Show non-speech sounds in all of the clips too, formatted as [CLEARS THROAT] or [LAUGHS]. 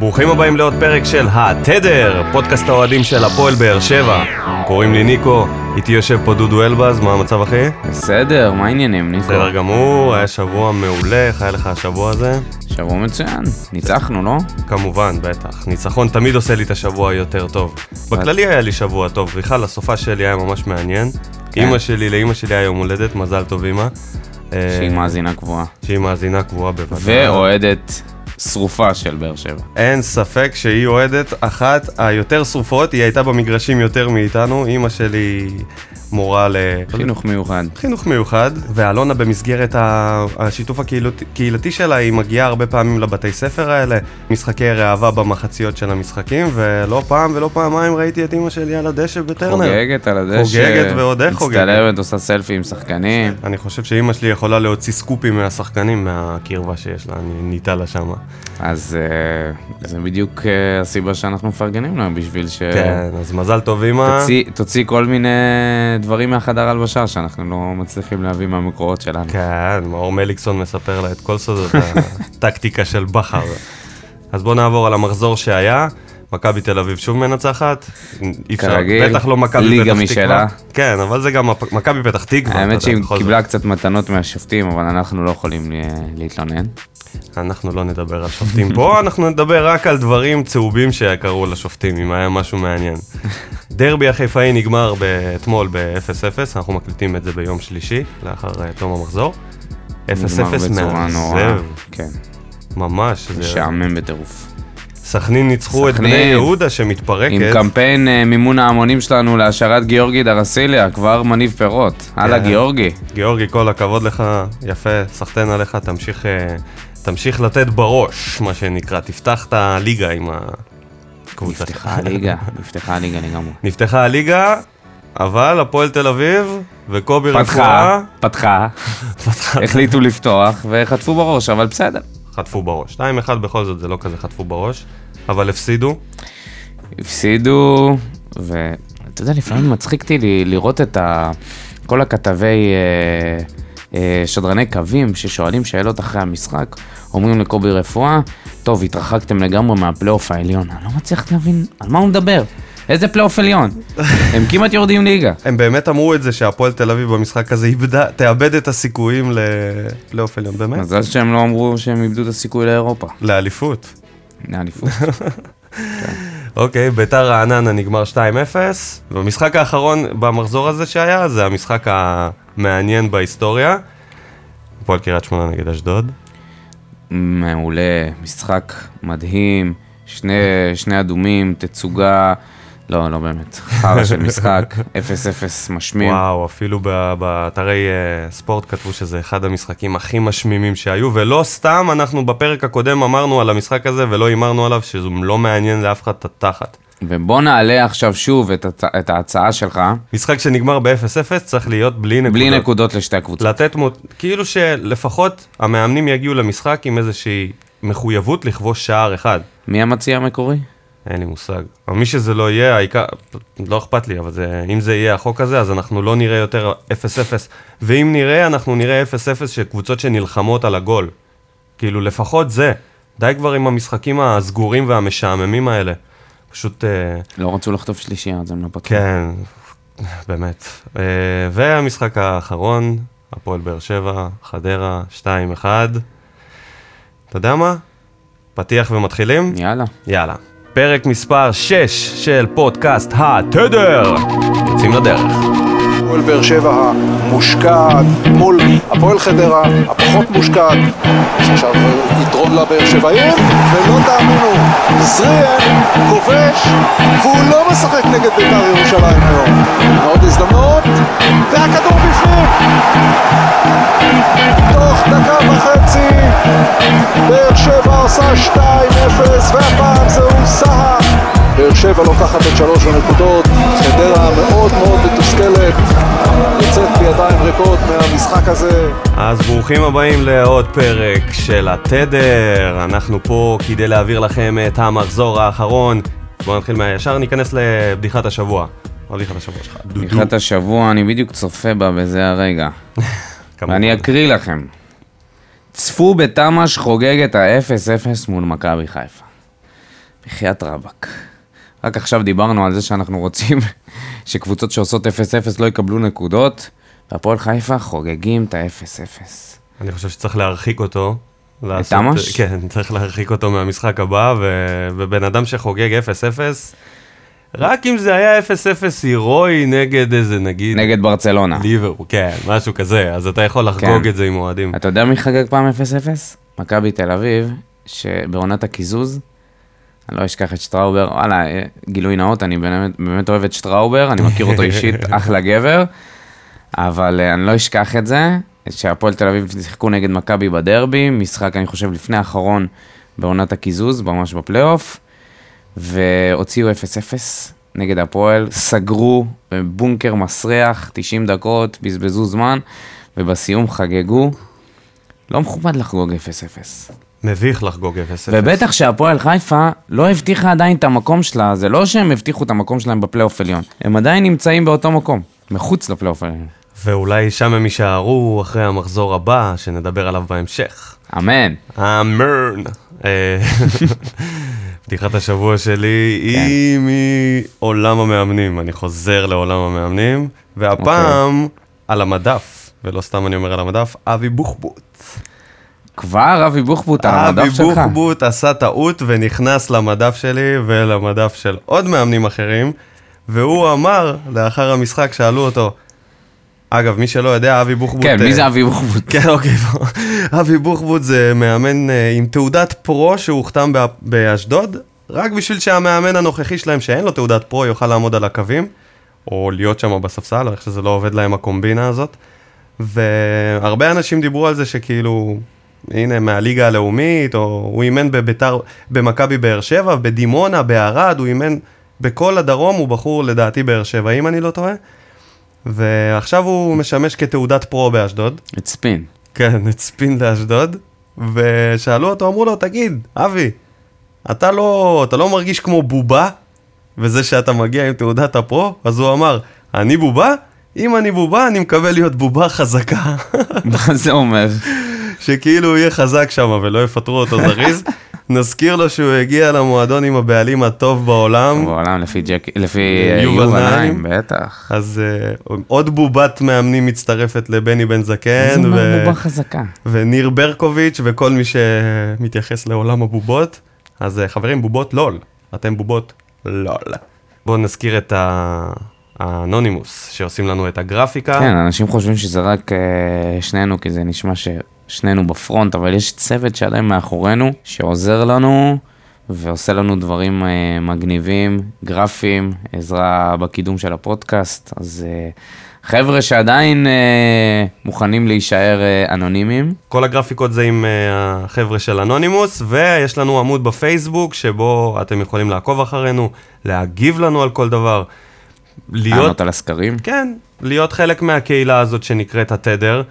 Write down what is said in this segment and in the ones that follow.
ברוכים הבאים לעוד פרק של התדר, פודקאסט האוהדים של הפועל באר שבע. קוראים לי ניקו, איתי יושב פה דודו אלבז, מה המצב אחי? בסדר, מה העניינים, ניקו? בסדר גמור, היה שבוע מעולה, איך היה לך השבוע הזה? שבוע מצוין, ניצחנו, לא? כמובן, בטח. ניצחון תמיד עושה לי את השבוע יותר טוב. בכללי היה לי שבוע טוב, בכלל הסופה שלי היה ממש מעניין. כן. אימא שלי, לאימא שלי היה יום הולדת, מזל טוב אימא. אה, שהיא מאזינה קבועה. שהיא מאזינה קבועה בוודאי. ואוהדת שרופה של באר שבע. אין ספק שהיא אוהדת אחת היותר שרופות, היא הייתה במגרשים יותר מאיתנו, אימא שלי מורה ל... חינוך מיוחד. חינוך מיוחד, ואלונה במסגרת השיתוף הקהילתי שלה, היא מגיעה הרבה פעמים לבתי ספר האלה, משחקי ראווה במחציות של המשחקים, ולא פעם ולא פעמיים ראיתי את אימא שלי על הדשא בטרנר. חוגגת על הדשא. חוגגת ועוד איך חוגגת. מצטלמת, עושה סלפי עם שחקנים. אני חושב שאימא שלי יכולה להוציא סקופים מהשחקנים, מהקרבה שיש לה, אני ניטה לה שמה. אז אה, זה בדיוק אה, הסיבה שאנחנו מפרגנים להם, בשביל ש... כן, אז מזל טוב אימא. תוציא כל מיני דברים מהחדר הלבשה שאנחנו לא מצליחים להביא מהמקורות שלנו. כן, מאור מליקסון מספר לה את כל סודות הטקטיקה של בכר. אז בואו נעבור על המחזור שהיה. מכבי תל אביב שוב מנצחת. כרגיל, בטח לא מכבי ליגה פתח משלה. תקווה. כן, אבל זה גם מכבי פתח תקווה. האמת שהיא. קיבלה קצת מתנות מהשופטים, אבל אנחנו לא יכולים לה- להתלונן. אנחנו לא נדבר על שופטים [LAUGHS] פה, אנחנו נדבר רק על דברים צהובים שקרו לשופטים, אם היה משהו מעניין. [LAUGHS] דרבי החיפאי נגמר אתמול ב-0-0, אנחנו מקליטים את זה ביום שלישי, לאחר אה, תום המחזור. 0-0 נגמר בצורה נוראה. מאכזב, כן, ממש. זה- משעמם בטירוף. סכנין ניצחו את. בני יהודה שמתפרקת. עם קמפיין אה, מימון ההמונים שלנו להשארת גיאורגי דרסיליה, כבר מניב פירות. הלאה גיאורגי. גיאורגי, כל הכבוד לך, יפה, סחטיין עליך, תמשיך, אה, תמשיך לתת בראש, מה שנקרא, תפתח את הליגה עם הקבוצה שלך. נפתחה הליגה, [LAUGHS] נפתחה הליגה לגמרי. נפתחה הליגה, אבל הפועל תל אביב וקובי פתחה, רפואה פתחה, [LAUGHS] החליטו לפתוח וחטפו בראש, אבל בסדר. חטפו בראש. 2-1 בכל זאת, זה לא כזה חטפו בראש, אבל הפסידו. הפסידו, ואתה יודע, לפעמים מצחיק אותי לראות את ה... כל הכתבי אה, אה, שדרני קווים ששואלים שאלות אחרי המשחק, אומרים לקובי רפואה, טוב, התרחקתם לגמרי מהפלייאוף העליון. אני לא מצליח להבין על מה הוא מדבר. איזה פלייאוף עליון? הם כמעט יורדים ליגה. הם באמת אמרו את זה שהפועל תל אביב במשחק הזה איבדה, תאבד את הסיכויים לפלייאוף עליון, באמת? מזל שהם לא אמרו שהם איבדו את הסיכוי לאירופה. לאליפות. לאליפות. [LAUGHS] אוקיי, ביתר רעננה נגמר 2-0, והמשחק האחרון במחזור הזה שהיה, זה המשחק המעניין בהיסטוריה. הפועל קריית שמונה נגד אשדוד. מעולה, משחק מדהים, שני, שני אדומים, תצוגה, לא, לא באמת, חרא של משחק, [LAUGHS] 0-0 משמים. וואו, אפילו באתרי אה, ספורט כתבו שזה אחד המשחקים הכי משמימים שהיו, ולא סתם אנחנו בפרק הקודם אמרנו על המשחק הזה ולא הימרנו עליו, שזה לא מעניין לאף אחד את התחת. ובוא נעלה עכשיו שוב את, הצ... את ההצעה שלך, משחק שנגמר ב-0-0 צריך להיות בלי נקודות. בלי נקודות לשתי הקבוצות. לתת, מו- כאילו שלפחות המאמנים יגיעו למשחק עם איזושהי מחויבות לכבוש שער אחד. מי המציע המקורי? אין לי מושג. אבל מי שזה לא יהיה, העיקר, לא אכפת לי, אבל זה, אם זה יהיה החוק הזה, אז אנחנו לא נראה יותר 0-0. ואם נראה, אנחנו נראה 0-0 של קבוצות שנלחמות על הגול. כאילו, לפחות זה. די כבר עם המשחקים הסגורים והמשעממים האלה. פשוט, אה, לא רצו לחטוף שלישייה, אז הם לא פתחו. כן, באמת. אה, והמשחק האחרון, הפועל באר שבע, חדרה, 2-1. אתה יודע מה? פתיח ומתחילים? יאללה. יאללה. פרק מספר 6 של פודקאסט התדר. יוצאים לדרך. הפועל באר שבע המושקעת מול הפועל חדרה הפחות מושקעת. יש עכשיו יתרון לבאר שבעים, ולא תאמינו, זריאן כובש, והוא לא משחק נגד בית"ר ירושלים היום. עוד הזדמנות, והכדור בפנים. תוך דקה וחצי, באר שבע עושה 2-0, והפעם זהו סהר. באר שבע לוקחת את שלוש הנקודות, חדרה מאוד מאוד מתוסכלת, יוצאת בידיים ריקות מהמשחק הזה. אז ברוכים הבאים לעוד פרק של התדר. אנחנו פה כדי להעביר לכם את המחזור האחרון. בואו נתחיל מהישר, ניכנס לבדיחת השבוע. מה בדיחת השבוע שלך? דודו. לקראת השבוע, אני בדיוק צופה בה בזה הרגע. [LAUGHS] ואני אקריא לכם. צפו בתמ"ש חוגג את ה-0-0 מול מכבי חיפה. בחייאת רבאק. רק עכשיו דיברנו על זה שאנחנו רוצים [LAUGHS] שקבוצות שעושות 0-0 לא יקבלו נקודות, והפועל חיפה חוגגים את ה-0-0. אני חושב שצריך להרחיק אותו. לעשות- תמ"ש? כן, צריך להרחיק אותו מהמשחק הבא, ו... ובן אדם שחוגג 0-0, רק אם זה היה 0-0 הירואי נגד איזה, נגיד, נגד ברצלונה. ליברפול, כן, משהו כזה, אז אתה יכול לחגוג כן. את זה עם אוהדים. אתה יודע מי חגג פעם 0-0? מכבי תל אביב, שבעונת הקיזוז, אני לא אשכח את שטראובר, וואלה, אה, גילוי נאות, אני באמת, באמת אוהב את שטראובר, אני מכיר אותו אישית, [LAUGHS] אחלה גבר, אבל אה, אני לא אשכח את זה, שהפועל תל אביב שיחקו נגד מכבי בדרבי, משחק, אני חושב, לפני האחרון בעונת הקיזוז, ממש בפלייאוף, והוציאו 0-0 נגד הפועל, סגרו בבונקר מסריח, 90 דקות, בזבזו זמן, ובסיום חגגו. לא מכובד לחגוג 0-0. מביך לחגוג 0-0. ובטח שהפועל חיפה לא הבטיחה עדיין את המקום שלה, זה לא שהם הבטיחו את המקום שלהם בפלייאוף עליון, הם עדיין נמצאים באותו מקום, מחוץ לפלייאוף עליון. ואולי שם הם יישארו אחרי המחזור הבא, שנדבר עליו בהמשך. אמן. אמרן. אה, [LAUGHS] בדיחת השבוע שלי כן. היא מעולם המאמנים. אני חוזר לעולם המאמנים, והפעם אוקיי. על המדף, ולא סתם אני אומר על המדף, אבי בוחבוט. כבר אבי בוחבוט על אבי המדף שלך. בוחבוט עשה טעות ונכנס למדף שלי ולמדף של עוד מאמנים אחרים, והוא אמר, לאחר המשחק, שאלו אותו, אגב, מי שלא יודע, אבי בוחבוט... כן, אה, מי זה אבי בוחבוט? כן, אוקיי. אבי בוחבוט זה מאמן אה, עם תעודת פרו שהוחתם בא- באשדוד, רק בשביל שהמאמן הנוכחי שלהם, שאין לו תעודת פרו, יוכל לעמוד על הקווים, או להיות שם בספסל, או איך שזה לא עובד להם הקומבינה הזאת. והרבה אנשים דיברו על זה שכאילו, הנה, מהליגה הלאומית, או הוא אימן בביתר, במכבי באר שבע, בדימונה, בערד, הוא אימן בכל הדרום, הוא בחור לדעתי באר שבע, אם אני לא טועה. ועכשיו הוא משמש כתעודת פרו באשדוד. את ספין. כן, את ספין לאשדוד, ושאלו אותו, אמרו לו, תגיד, אבי, אתה לא, אתה לא מרגיש כמו בובה, וזה שאתה מגיע עם תעודת הפרו? אז הוא אמר, אני בובה? אם אני בובה, אני מקווה להיות בובה חזקה. מה זה אומר? שכאילו הוא יהיה חזק שם ולא יפטרו אותו זריז. [LAUGHS] נזכיר לו שהוא הגיע למועדון עם הבעלים הטוב בעולם, בעולם לפי ג'ק... לפי יובל נעים. בטח. אז uh, עוד בובת מאמנים מצטרפת לבני בן זקן, זה ו- אומר בובה חזקה. וניר ברקוביץ' וכל מי שמתייחס לעולם הבובות. אז אה, חברים, בובות לול. אתם בובות לול. בואו נזכיר את ה- האנונימוס שעושים לנו את הגרפיקה. כן, אנשים חושבים שזה רק אה, שנינו, כי זה נשמע ששנינו בפרונט, אבל יש צוות שעדיין מאחורינו, שעוזר לנו ועושה לנו דברים אה, מגניבים, גרפיים, עזרה בקידום של הפודקאסט. אז אה, חבר'ה שעדיין אה, מוכנים להישאר אה, אנונימיים, כל הגרפיקות זה עם אה, החבר'ה של אנונימוס, ויש לנו עמוד בפייסבוק שבו אתם יכולים לעקוב אחרינו, להגיב לנו על כל דבר. להיות לענות על הסקרים. כן, להיות חלק מהקהילה הזאת שנקראת התדר.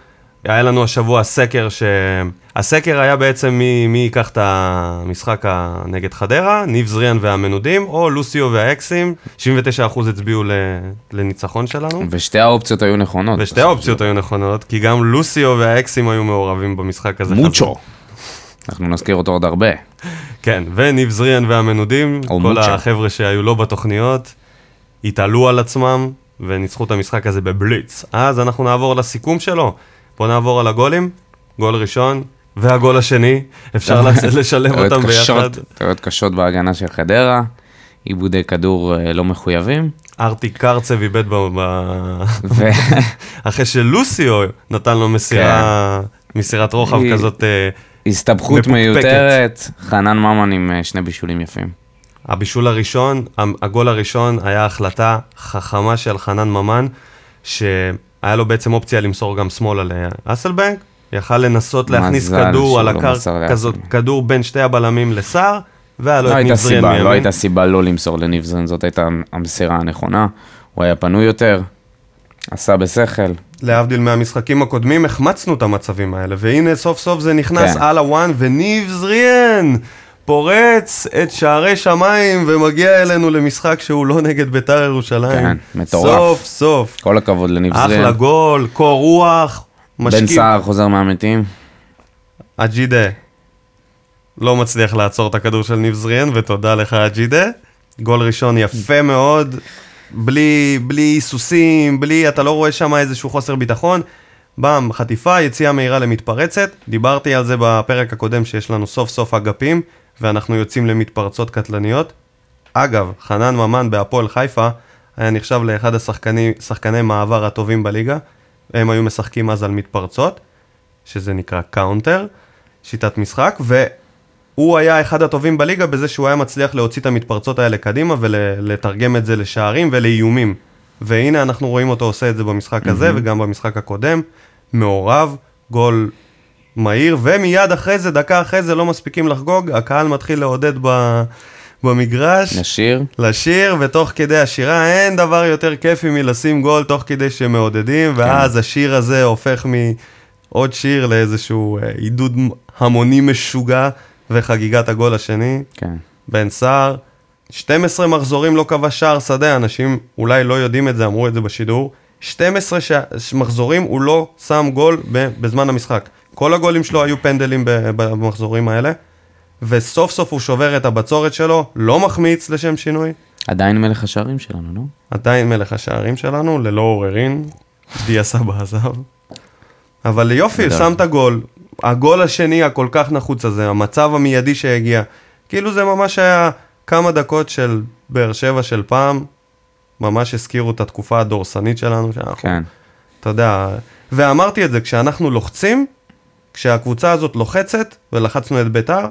היה לנו השבוע סקר ש... הסקר היה בעצם מי, מי ייקח את המשחק נגד חדרה, ניב זריאן והמנודים, או לוסיו והאקסים, 79% הצביעו. לניצחון שלנו. ושתי האופציות היו נכונות. ושתי האופציות היו נכונות, כי גם לוסיו והאקסים היו מעורבים במשחק הזה. מוצ'ו. אנחנו נזכיר אותו עוד הרבה. כן, וניב זריאן והמנודים, כל מוצ'ו. החבר'ה שהיו לא בתוכניות, התעלו על עצמם וניצחו את המשחק הזה בבליץ. אז אנחנו נעבור לסיכום שלו. בואו נעבור על הגולים, גול ראשון והגול השני, אפשר [LAUGHS] לשלב טעויות אותם ביחד. טעויות קשות בהגנה של חדרה, עיבודי כדור אה, לא מחויבים, ארטי קרצב איבד ב... [LAUGHS] אחרי שלוסיו נתן לו מסירה, מסירת רוחב כן. כזאת, אה, הסתבכות מפוקפקת. מיותרת, חנן ממן עם אה, שני בישולים יפים. הבישול הראשון, הגול הראשון היה החלטה חכמה של חנן ממן, שהיה לו בעצם אופציה למסור גם שמאלה לאסלבנק, יכל לנסות להכניס מזל כדור על לא הקרקע, כזאת. כדור בין שתי הבלמים לסער, והיה לו לא את נבזריאן סיבה, לא מימין. הייתה סיבה לא למסור לניב זרין, זאת הייתה המסירה הנכונה, הוא היה פנוי יותר, עשה בשכל, להבדיל מהמשחקים הקודמים, החמצנו את המצבים האלה, והנה סוף סוף זה נכנס כן. על הוואן, וניב זריאן פורץ את שערי שמיים ומגיע אלינו למשחק שהוא לא נגד בית"ר ירושלים. כן, מטורף. סוף סוף. כל הכבוד לניב אחלה זרין. גול, קור רוח, בן משקיע, סער חוזר מהמתים, אג'ידה. לא מצליח לעצור את הכדור של ניב זריאן, ותודה לך, ג'ידה. גול ראשון יפה מאוד, בלי, בלי היסוסים, בלי, אתה לא רואה שם איזשהו חוסר ביטחון. באם, חטיפה, יציאה מהירה למתפרצת. דיברתי על זה בפרק הקודם שיש לנו סוף סוף אגפים, ואנחנו יוצאים למתפרצות קטלניות. אגב, חנן ממן בהפועל חיפה היה נחשב לאחד השחקני מעבר הטובים בליגה. הם היו משחקים אז על מתפרצות, שזה נקרא counter, שיטת משחק, והוא היה אחד הטובים בליגה בזה שהוא היה מצליח להוציא את המתפרצות האלה קדימה ולתרגם את זה לשערים ולאיומים. והנה אנחנו רואים אותו עושה את זה במשחק הזה mm-hmm. וגם במשחק הקודם. מעורב, גול מהיר, ומיד אחרי זה, דקה אחרי זה, לא מספיקים לחגוג, הקהל מתחיל לעודד ב... במגרש. לשיר. לשיר, ותוך כדי השירה אין דבר יותר כיפי מלשים גול תוך כדי שמעודדים, כן. ואז השיר הזה הופך מעוד שיר לאיזשהו אה, עידוד המוני משוגע, וחגיגת הגול השני. כן. בן סער. 12 מחזורים לא כבש שער שדה, אנשים אולי לא יודעים את זה, אמרו את זה בשידור. 12 ש... מחזורים הוא לא שם גול בזמן המשחק. כל הגולים שלו היו פנדלים במחזורים האלה, וסוף סוף הוא שובר את הבצורת שלו, לא מחמיץ לשם שינוי. עדיין מלך השערים שלנו, נו? עדיין מלך השערים שלנו, ללא עוררין, דיה סבא עזב. אבל יופי, שם את הגול. הגול השני הכל כך נחוץ הזה, המצב המיידי שהגיע. כאילו זה ממש היה כמה דקות של באר שבע של פעם, ממש הזכירו את התקופה הדורסנית שלנו, שאנחנו, כן. אתה יודע, ואמרתי את זה, כשאנחנו לוחצים, כשהקבוצה הזאת לוחצת, ולחצנו את ביתר,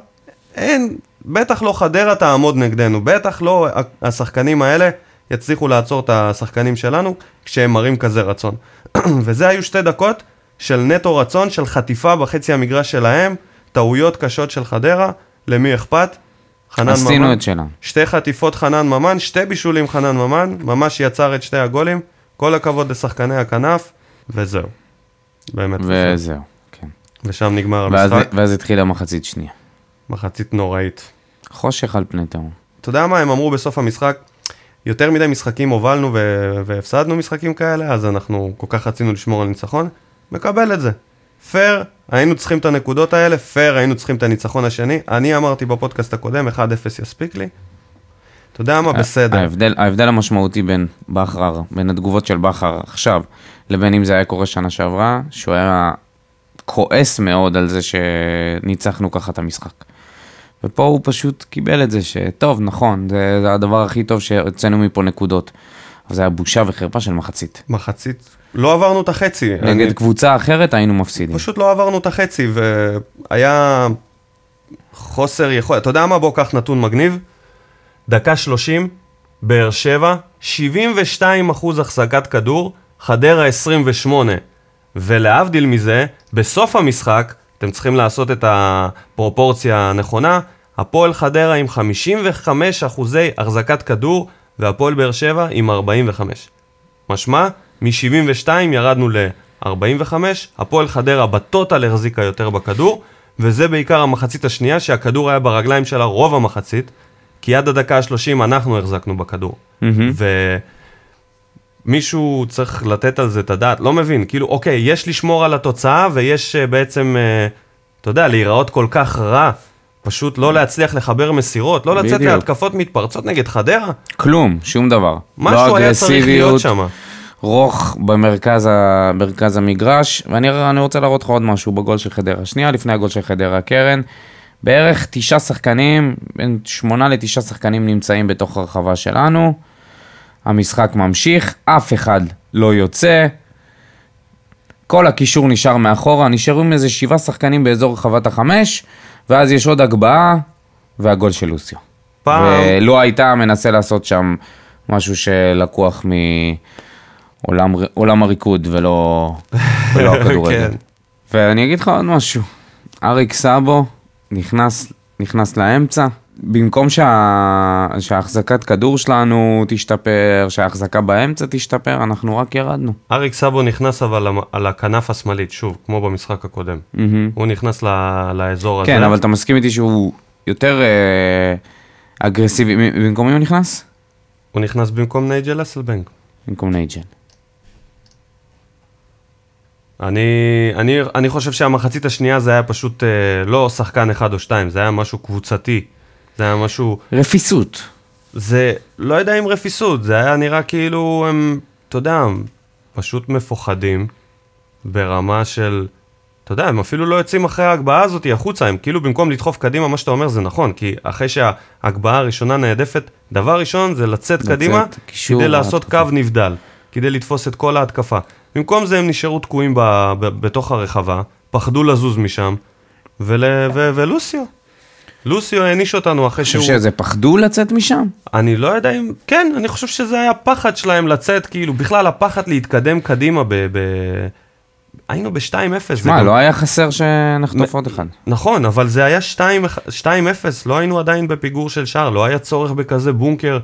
אין, בטח לא חדרה תעמוד נגדנו, בטח לא השחקנים האלה יצליחו לעצור את השחקנים שלנו כשהם מראים כזה רצון. [CLEARS THROAT] וזה היו שתי דקות של נטו רצון, של חטיפה בחצי המגרש שלהם, טעויות קשות של חדרה, למי אכפת? חנן ממן. עשינו את שלנו. שתי חטיפות חנן ממן, שתי בישולים חנן ממן, ממש יצר את שתי הגולים. כל הכבוד לשחקני הכנף, וזהו. באמת. וזהו, כן. ושם נגמר ואז, המשחק. ואז התחילה מחצית שנייה. מחצית נוראית. חושך על פני תהום. אתה יודע מה הם אמרו בסוף המשחק? יותר מדי משחקים הובלנו והפסדנו משחקים כאלה, אז אנחנו כל כך רצינו לשמור על ניצחון. מקבל את זה. פייר, היינו צריכים את הנקודות האלה, פייר, היינו צריכים את הניצחון השני. אני אמרתי בפודקאסט הקודם, 1-0 יספיק לי. אתה יודע מה, בסדר. ההבדל, ההבדל המשמעותי בין בכר, בין התגובות של בכר עכשיו, לבין אם זה היה קורה שנה שעברה, שהוא היה כועס מאוד על זה שניצחנו ככה את המשחק. ופה הוא פשוט קיבל את זה שטוב, נכון, זה, זה הדבר הכי טוב שהוצאנו מפה נקודות. אבל זה היה בושה וחרפה של מחצית. מחצית, לא עברנו את החצי. נגד אני... קבוצה אחרת היינו מפסידים. פשוט לא עברנו את החצי, והיה חוסר יכולת. אתה יודע מה? בוא קח נתון מגניב. דקה 30, באר שבע, 72 אחוז החזקת כדור, חדרה 28. ולהבדיל מזה, בסוף המשחק, אתם צריכים לעשות את הפרופורציה הנכונה, הפועל חדרה עם 55 אחוזי החזקת כדור, והפועל באר שבע עם 45. משמע, מ-72 ירדנו ל-45, הפועל חדרה בטוטל החזיקה יותר בכדור, וזה בעיקר המחצית השנייה, שהכדור היה ברגליים שלה רוב המחצית, כי עד הדקה ה-30 אנחנו החזקנו בכדור. Mm-hmm. ומישהו צריך לתת על זה את הדעת, לא מבין, כאילו, אוקיי, יש לשמור על התוצאה ויש uh, בעצם, uh, אתה יודע, להיראות כל כך רע. פשוט לא להצליח לחבר מסירות, לא לצאת להתקפות מתפרצות נגד חדרה. כלום, שום דבר. משהו לא היה צריך להיות שם. רוך במרכז ה... מרכז המגרש, ואני רוצה להראות לך עוד משהו בגול של חדרה. שנייה לפני הגול של חדרה, קרן, בערך תשעה שחקנים, בין שמונה לתשעה שחקנים נמצאים בתוך הרחבה שלנו. המשחק ממשיך, אף אחד לא יוצא. כל הקישור נשאר מאחורה, נשארו עם איזה שבעה שחקנים באזור רחבת החמש, ואז יש עוד הגבהה, והגול של לוסיו. פעם... ולא הייתה מנסה לעשות שם משהו שלקוח מעולם הריקוד ולא, [LAUGHS] ולא הכדורגל. כן. ואני אגיד לך עוד משהו, אריק סאבו נכנס, נכנס לאמצע, במקום שה... שההחזקת כדור שלנו תשתפר, שההחזקה באמצע תשתפר, אנחנו רק ירדנו. אריק סאבו נכנס אבל על הכנף השמאלית, שוב, כמו במשחק הקודם. Mm-hmm. הוא נכנס ל... לאזור כן, הזה. כן, אבל אתה מסכים איתי שהוא יותר אה, אגרסיבי. במקום מי הוא נכנס? הוא נכנס במקום נייג'ל אסלבנק. במקום נייג'ל. אני, אני, אני חושב שהמחצית השנייה זה היה פשוט אה, לא שחקן אחד או שתיים, זה היה משהו קבוצתי. זה היה משהו... רפיסות. זה, לא יודע אם רפיסות, זה היה נראה כאילו הם, אתה יודע, פשוט מפוחדים ברמה של, אתה יודע, הם אפילו לא יוצאים אחרי ההגבהה הזאת החוצה, הם כאילו במקום לדחוף קדימה, מה שאתה אומר זה נכון, כי אחרי שההגבהה הראשונה נעדפת, דבר ראשון זה לצאת, לצאת, קדימה, קישור, כדי לעשות התקפה. קו נבדל, כדי לתפוס את כל ההתקפה. במקום זה הם נשארו תקועים ב, ב, בתוך הרחבה, פחדו לזוז משם, ול, ו, ולוסיו. לוסיו העניש אותנו אחרי אני חושב שהוא... שזה פחדו לצאת משם? אני לא יודע אם... כן, אני חושב שזה היה פחד שלהם לצאת, כאילו, בכלל הפחד להתקדם קדימה ב... ב... היינו ב-2-0. זה מה, גם- לא היה חסר שנחטוף עוד אחד. נכון, אבל זה היה 2-0, לא היינו עדיין בפיגור של שער, לא היה צורך בכזה בונקר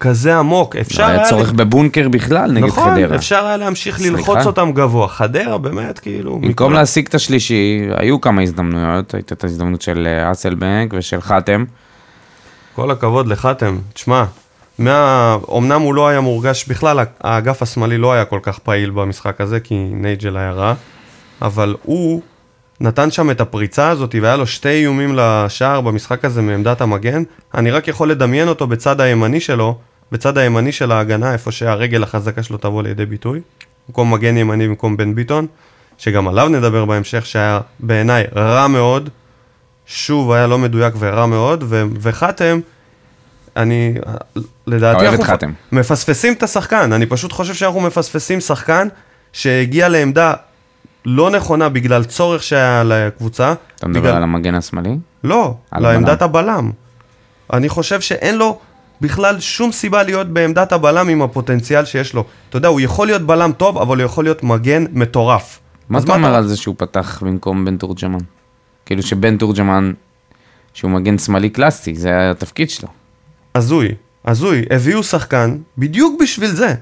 כזה עמוק. אפשר לא היה צורך בבונקר בכלל נגד נכון, חדרה. אפשר היה להמשיך? ללחוץ אותם גבוה. חדרה, באמת, כאילו... במקום להשיג את השלישי, היו כמה הזדמנויות, הייתה את ההזדמנות של אה, אסלבנק ושל חתם. כל הכבוד לחתם, תשמע, מה... אמנם הוא לא היה מורגש, בכלל האגף השמאלי לא היה כל כך פעיל במשחק הזה, כי נייג'ל היה רע, אבל הוא נתן שם את הפריצה הזאת, והיה לו שתי איומים לשער במשחק הזה מעמדת המגן, אני רק יכול לדמיין אותו בצד הימני שלו, בצד הימני של ההגנה, איפה שהרגל החזקה שלו תבוא לידי ביטוי, במקום מגן ימני במקום בן ביטון, שגם עליו נדבר בהמשך, שהיה בעיניי רע מאוד, שוב היה לא מדויק ורע מאוד, ו- וחתם, אני, לדעתי, אוהב את חתם. מפספסים את השחקן, אני פשוט חושב שאנחנו מפספסים שחקן שהגיע לעמדה לא נכונה בגלל צורך שהיה לקבוצה. אתה מדבר בגלל... על המגן השמאלי? לא, על לעמדת הבלם. אני חושב שאין לו בכלל שום סיבה להיות בעמדת הבלם עם הפוטנציאל שיש לו. אתה יודע, הוא יכול להיות בלם טוב, אבל הוא יכול להיות מגן מטורף. מה אתה אומר על זה שהוא פתח במקום בן תורג'מן? כאילו שבן תורג'מן, שהוא מגן שמאלי קלאסי, זה היה התפקיד שלו. הזוי, הזוי, הביאו שחקן בדיוק בשביל זה,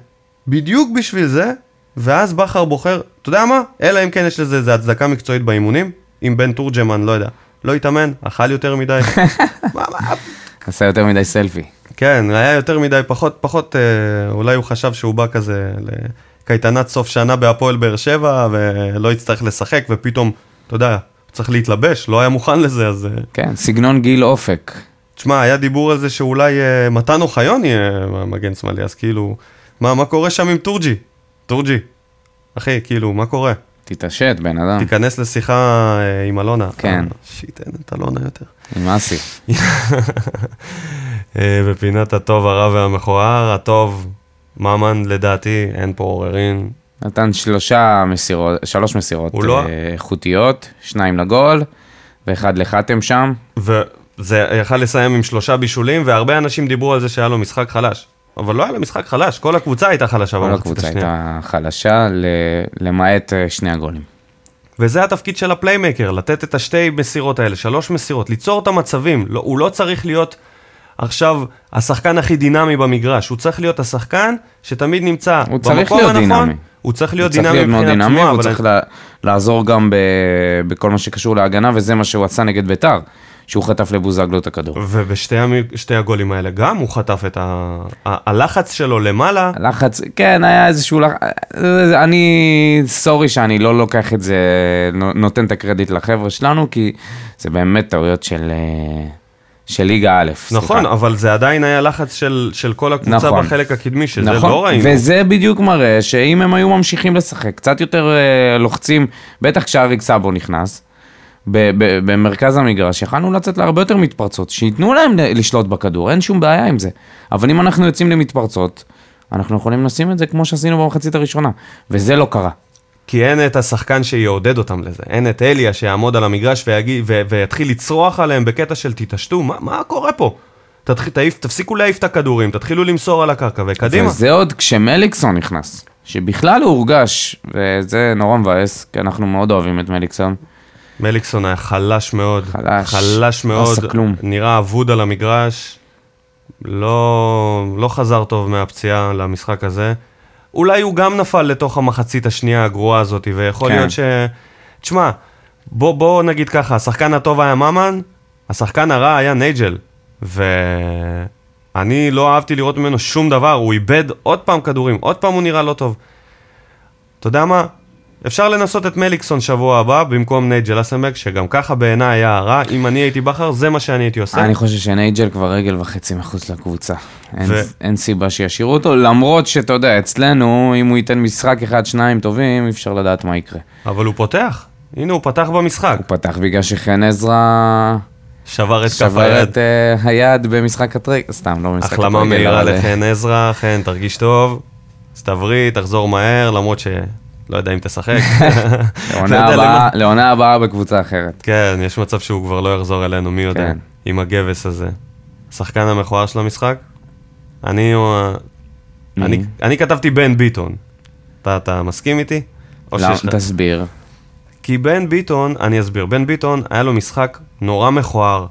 בדיוק בשביל זה, ואז בכר בוחר, אתה יודע מה? אלא אם כן יש לזה איזה הצדקה מקצועית באימונים, אם בן תורג'מן, לא יודע, לא התאמן, אכל יותר מדי? [LAUGHS] עשה יותר מדי סלפי. כן, היה יותר מדי, פחות, פחות, אה, אולי הוא חשב שהוא בא כזה לקייטנת סוף שנה בהפועל באר שבע, ולא יצטרך לשחק, ופתאום, אתה יודע, צריך להתלבש, לא היה מוכן לזה, אז... אה, כן, סגנון גיל אופק. תשמע, היה דיבור על זה שאולי אה, מתן אוחיון יהיה מגן שמאלי, אז כאילו, מה, מה קורה שם עם טורג'י? טורג'י, אחי, כאילו, מה קורה? תתעשת, בן אדם. תיכנס לשיחה אה, עם אלונה. כן. אה, שיט, אין את אלונה יותר. עם אסי. [LAUGHS] אה, בפינת הטוב, הרע והמכוער, הטוב, ממן, לדעתי, אין פה עוררין. נתן שלושה מסירות, שלוש מסירות לא- אה, איכותיות, שניים לגול, ואחד לחתם שם. וזה יכל לסיים עם שלושה בישולים, והרבה אנשים דיברו על זה שהיה לו משחק חלש. אבל לא היה לו משחק חלש, כל הקבוצה הייתה חלשה כל במחצית הקבוצה השנייה. הייתה חלשה, ל- למעט אה, שני הגולים. וזה התפקיד של הפליימקר, לתת את השתי מסירות האלה, שלוש מסירות, ליצור את המצבים. לא, הוא לא צריך להיות עכשיו השחקן הכי דינמי במגרש, הוא צריך להיות השחקן שתמיד נמצא הוא צריך במקום להיות הנכון. דינמי. הוא צריך הוא להיות צריך דינמי להיות מאוד מבחינת דינמי, תנועה, והוא אבל צריך לה- לעזור גם ב- בכל מה שקשור להגנה, וזה מה שהוא עשה נגד ביתר, שהוא חטף לבוזגלו את הכדור. ובשתי הגולים האלה גם הוא חטף את ה... ה- הלחץ שלו למעלה, הלחץ, כן, היה איזשהו לחץ, אני, סורי שאני לא לוקח את זה, נו- נותן את הקרדיט לחבר'ה שלנו, כי זה באמת טעויות של, אה, של ליגה א', נכון, סליחה. אבל זה עדיין היה לחץ של, של כל הקבוצה נכון. בחלק הקדמי, שזה נכון, לא ראינו. וזה בדיוק מראה שאם הם היו ממשיכים לשחק, קצת יותר אה, לוחצים, בטח כשאריק סאבו נכנס, ב- ב- במרכז המגרש, יכלנו לצאת להרבה יותר מתפרצות, שייתנו להם לשלוט בכדור, אין שום בעיה עם זה. אבל אם אנחנו יוצאים למתפרצות, אנחנו יכולים לשים את זה כמו שעשינו במחצית הראשונה, וזה לא קרה. כי אין את השחקן שיעודד אותם לזה. אין את אליה שיעמוד על המגרש ויגיד, ו- ויתחיל לצרוח עליהם בקטע של תתעשתו, מה, מה קורה פה? תתחיל, תעיף, תפסיקו להעיף את הכדורים, תתחילו למסור על הקרקע וקדימה. וזה עוד כשמליקסון נכנס, שבכלל הוא הורגש, וזה נורא מבאס, כי אנחנו מאוד אוהבים את מליקסון. מליקסון היה חלש מאוד, חלש, חלש לא מאוד, כלום. נראה אבוד על המגרש, לא, לא חזר טוב מהפציעה למשחק הזה. אולי הוא גם נפל לתוך המחצית השנייה הגרועה הזאת, ויכול כן. להיות ש... תשמע, בוא, בוא נגיד ככה, השחקן הטוב היה ממן, השחקן הרע היה נייג'ל, ואני לא אהבתי לראות ממנו שום דבר, הוא איבד עוד פעם כדורים, עוד פעם הוא נראה לא טוב. אתה יודע מה? אפשר לנסות את מליקסון שבוע הבא במקום נייג'ל אסנברג, שגם ככה בעיניי היה רע. אם אני הייתי בכר, זה מה שאני הייתי עושה. אני חושב שנייג'ל כבר רגל וחצי מחוץ לקבוצה. אין, ו- אין סיבה שישאירו אותו, למרות שאתה יודע, אצלנו, אם הוא ייתן משחק אחד, שניים טובים, אי אפשר לדעת מה יקרה. אבל הוא פותח. הנה, הוא פתח במשחק. הוא פתח בגלל שחן עזרא שבר את כף שבר היד. את אה, היד במשחק הטריק, סתם, לא במשחק החלמה הטריגל, מהירה לחן עזרא, חן, תרגיש טוב. אז תבריא, תחזור מהר, למרות שלא יודע אם תשחק. [LAUGHS] לעונה לא הבאה- בקבוצה אחרת. כן, יש מצב שהוא כבר לא יחזור אלינו, מי יודע, כן. עם הגבס הזה. השחקן המכוער של המשחק? אני או... ה- מי? אני- כתבתי בן ביטון. אתה- מסכים איתי? לא, תסביר. כי בן ביטון, אני אסביר, בן ביטון היה לו משחק נורא מכוער.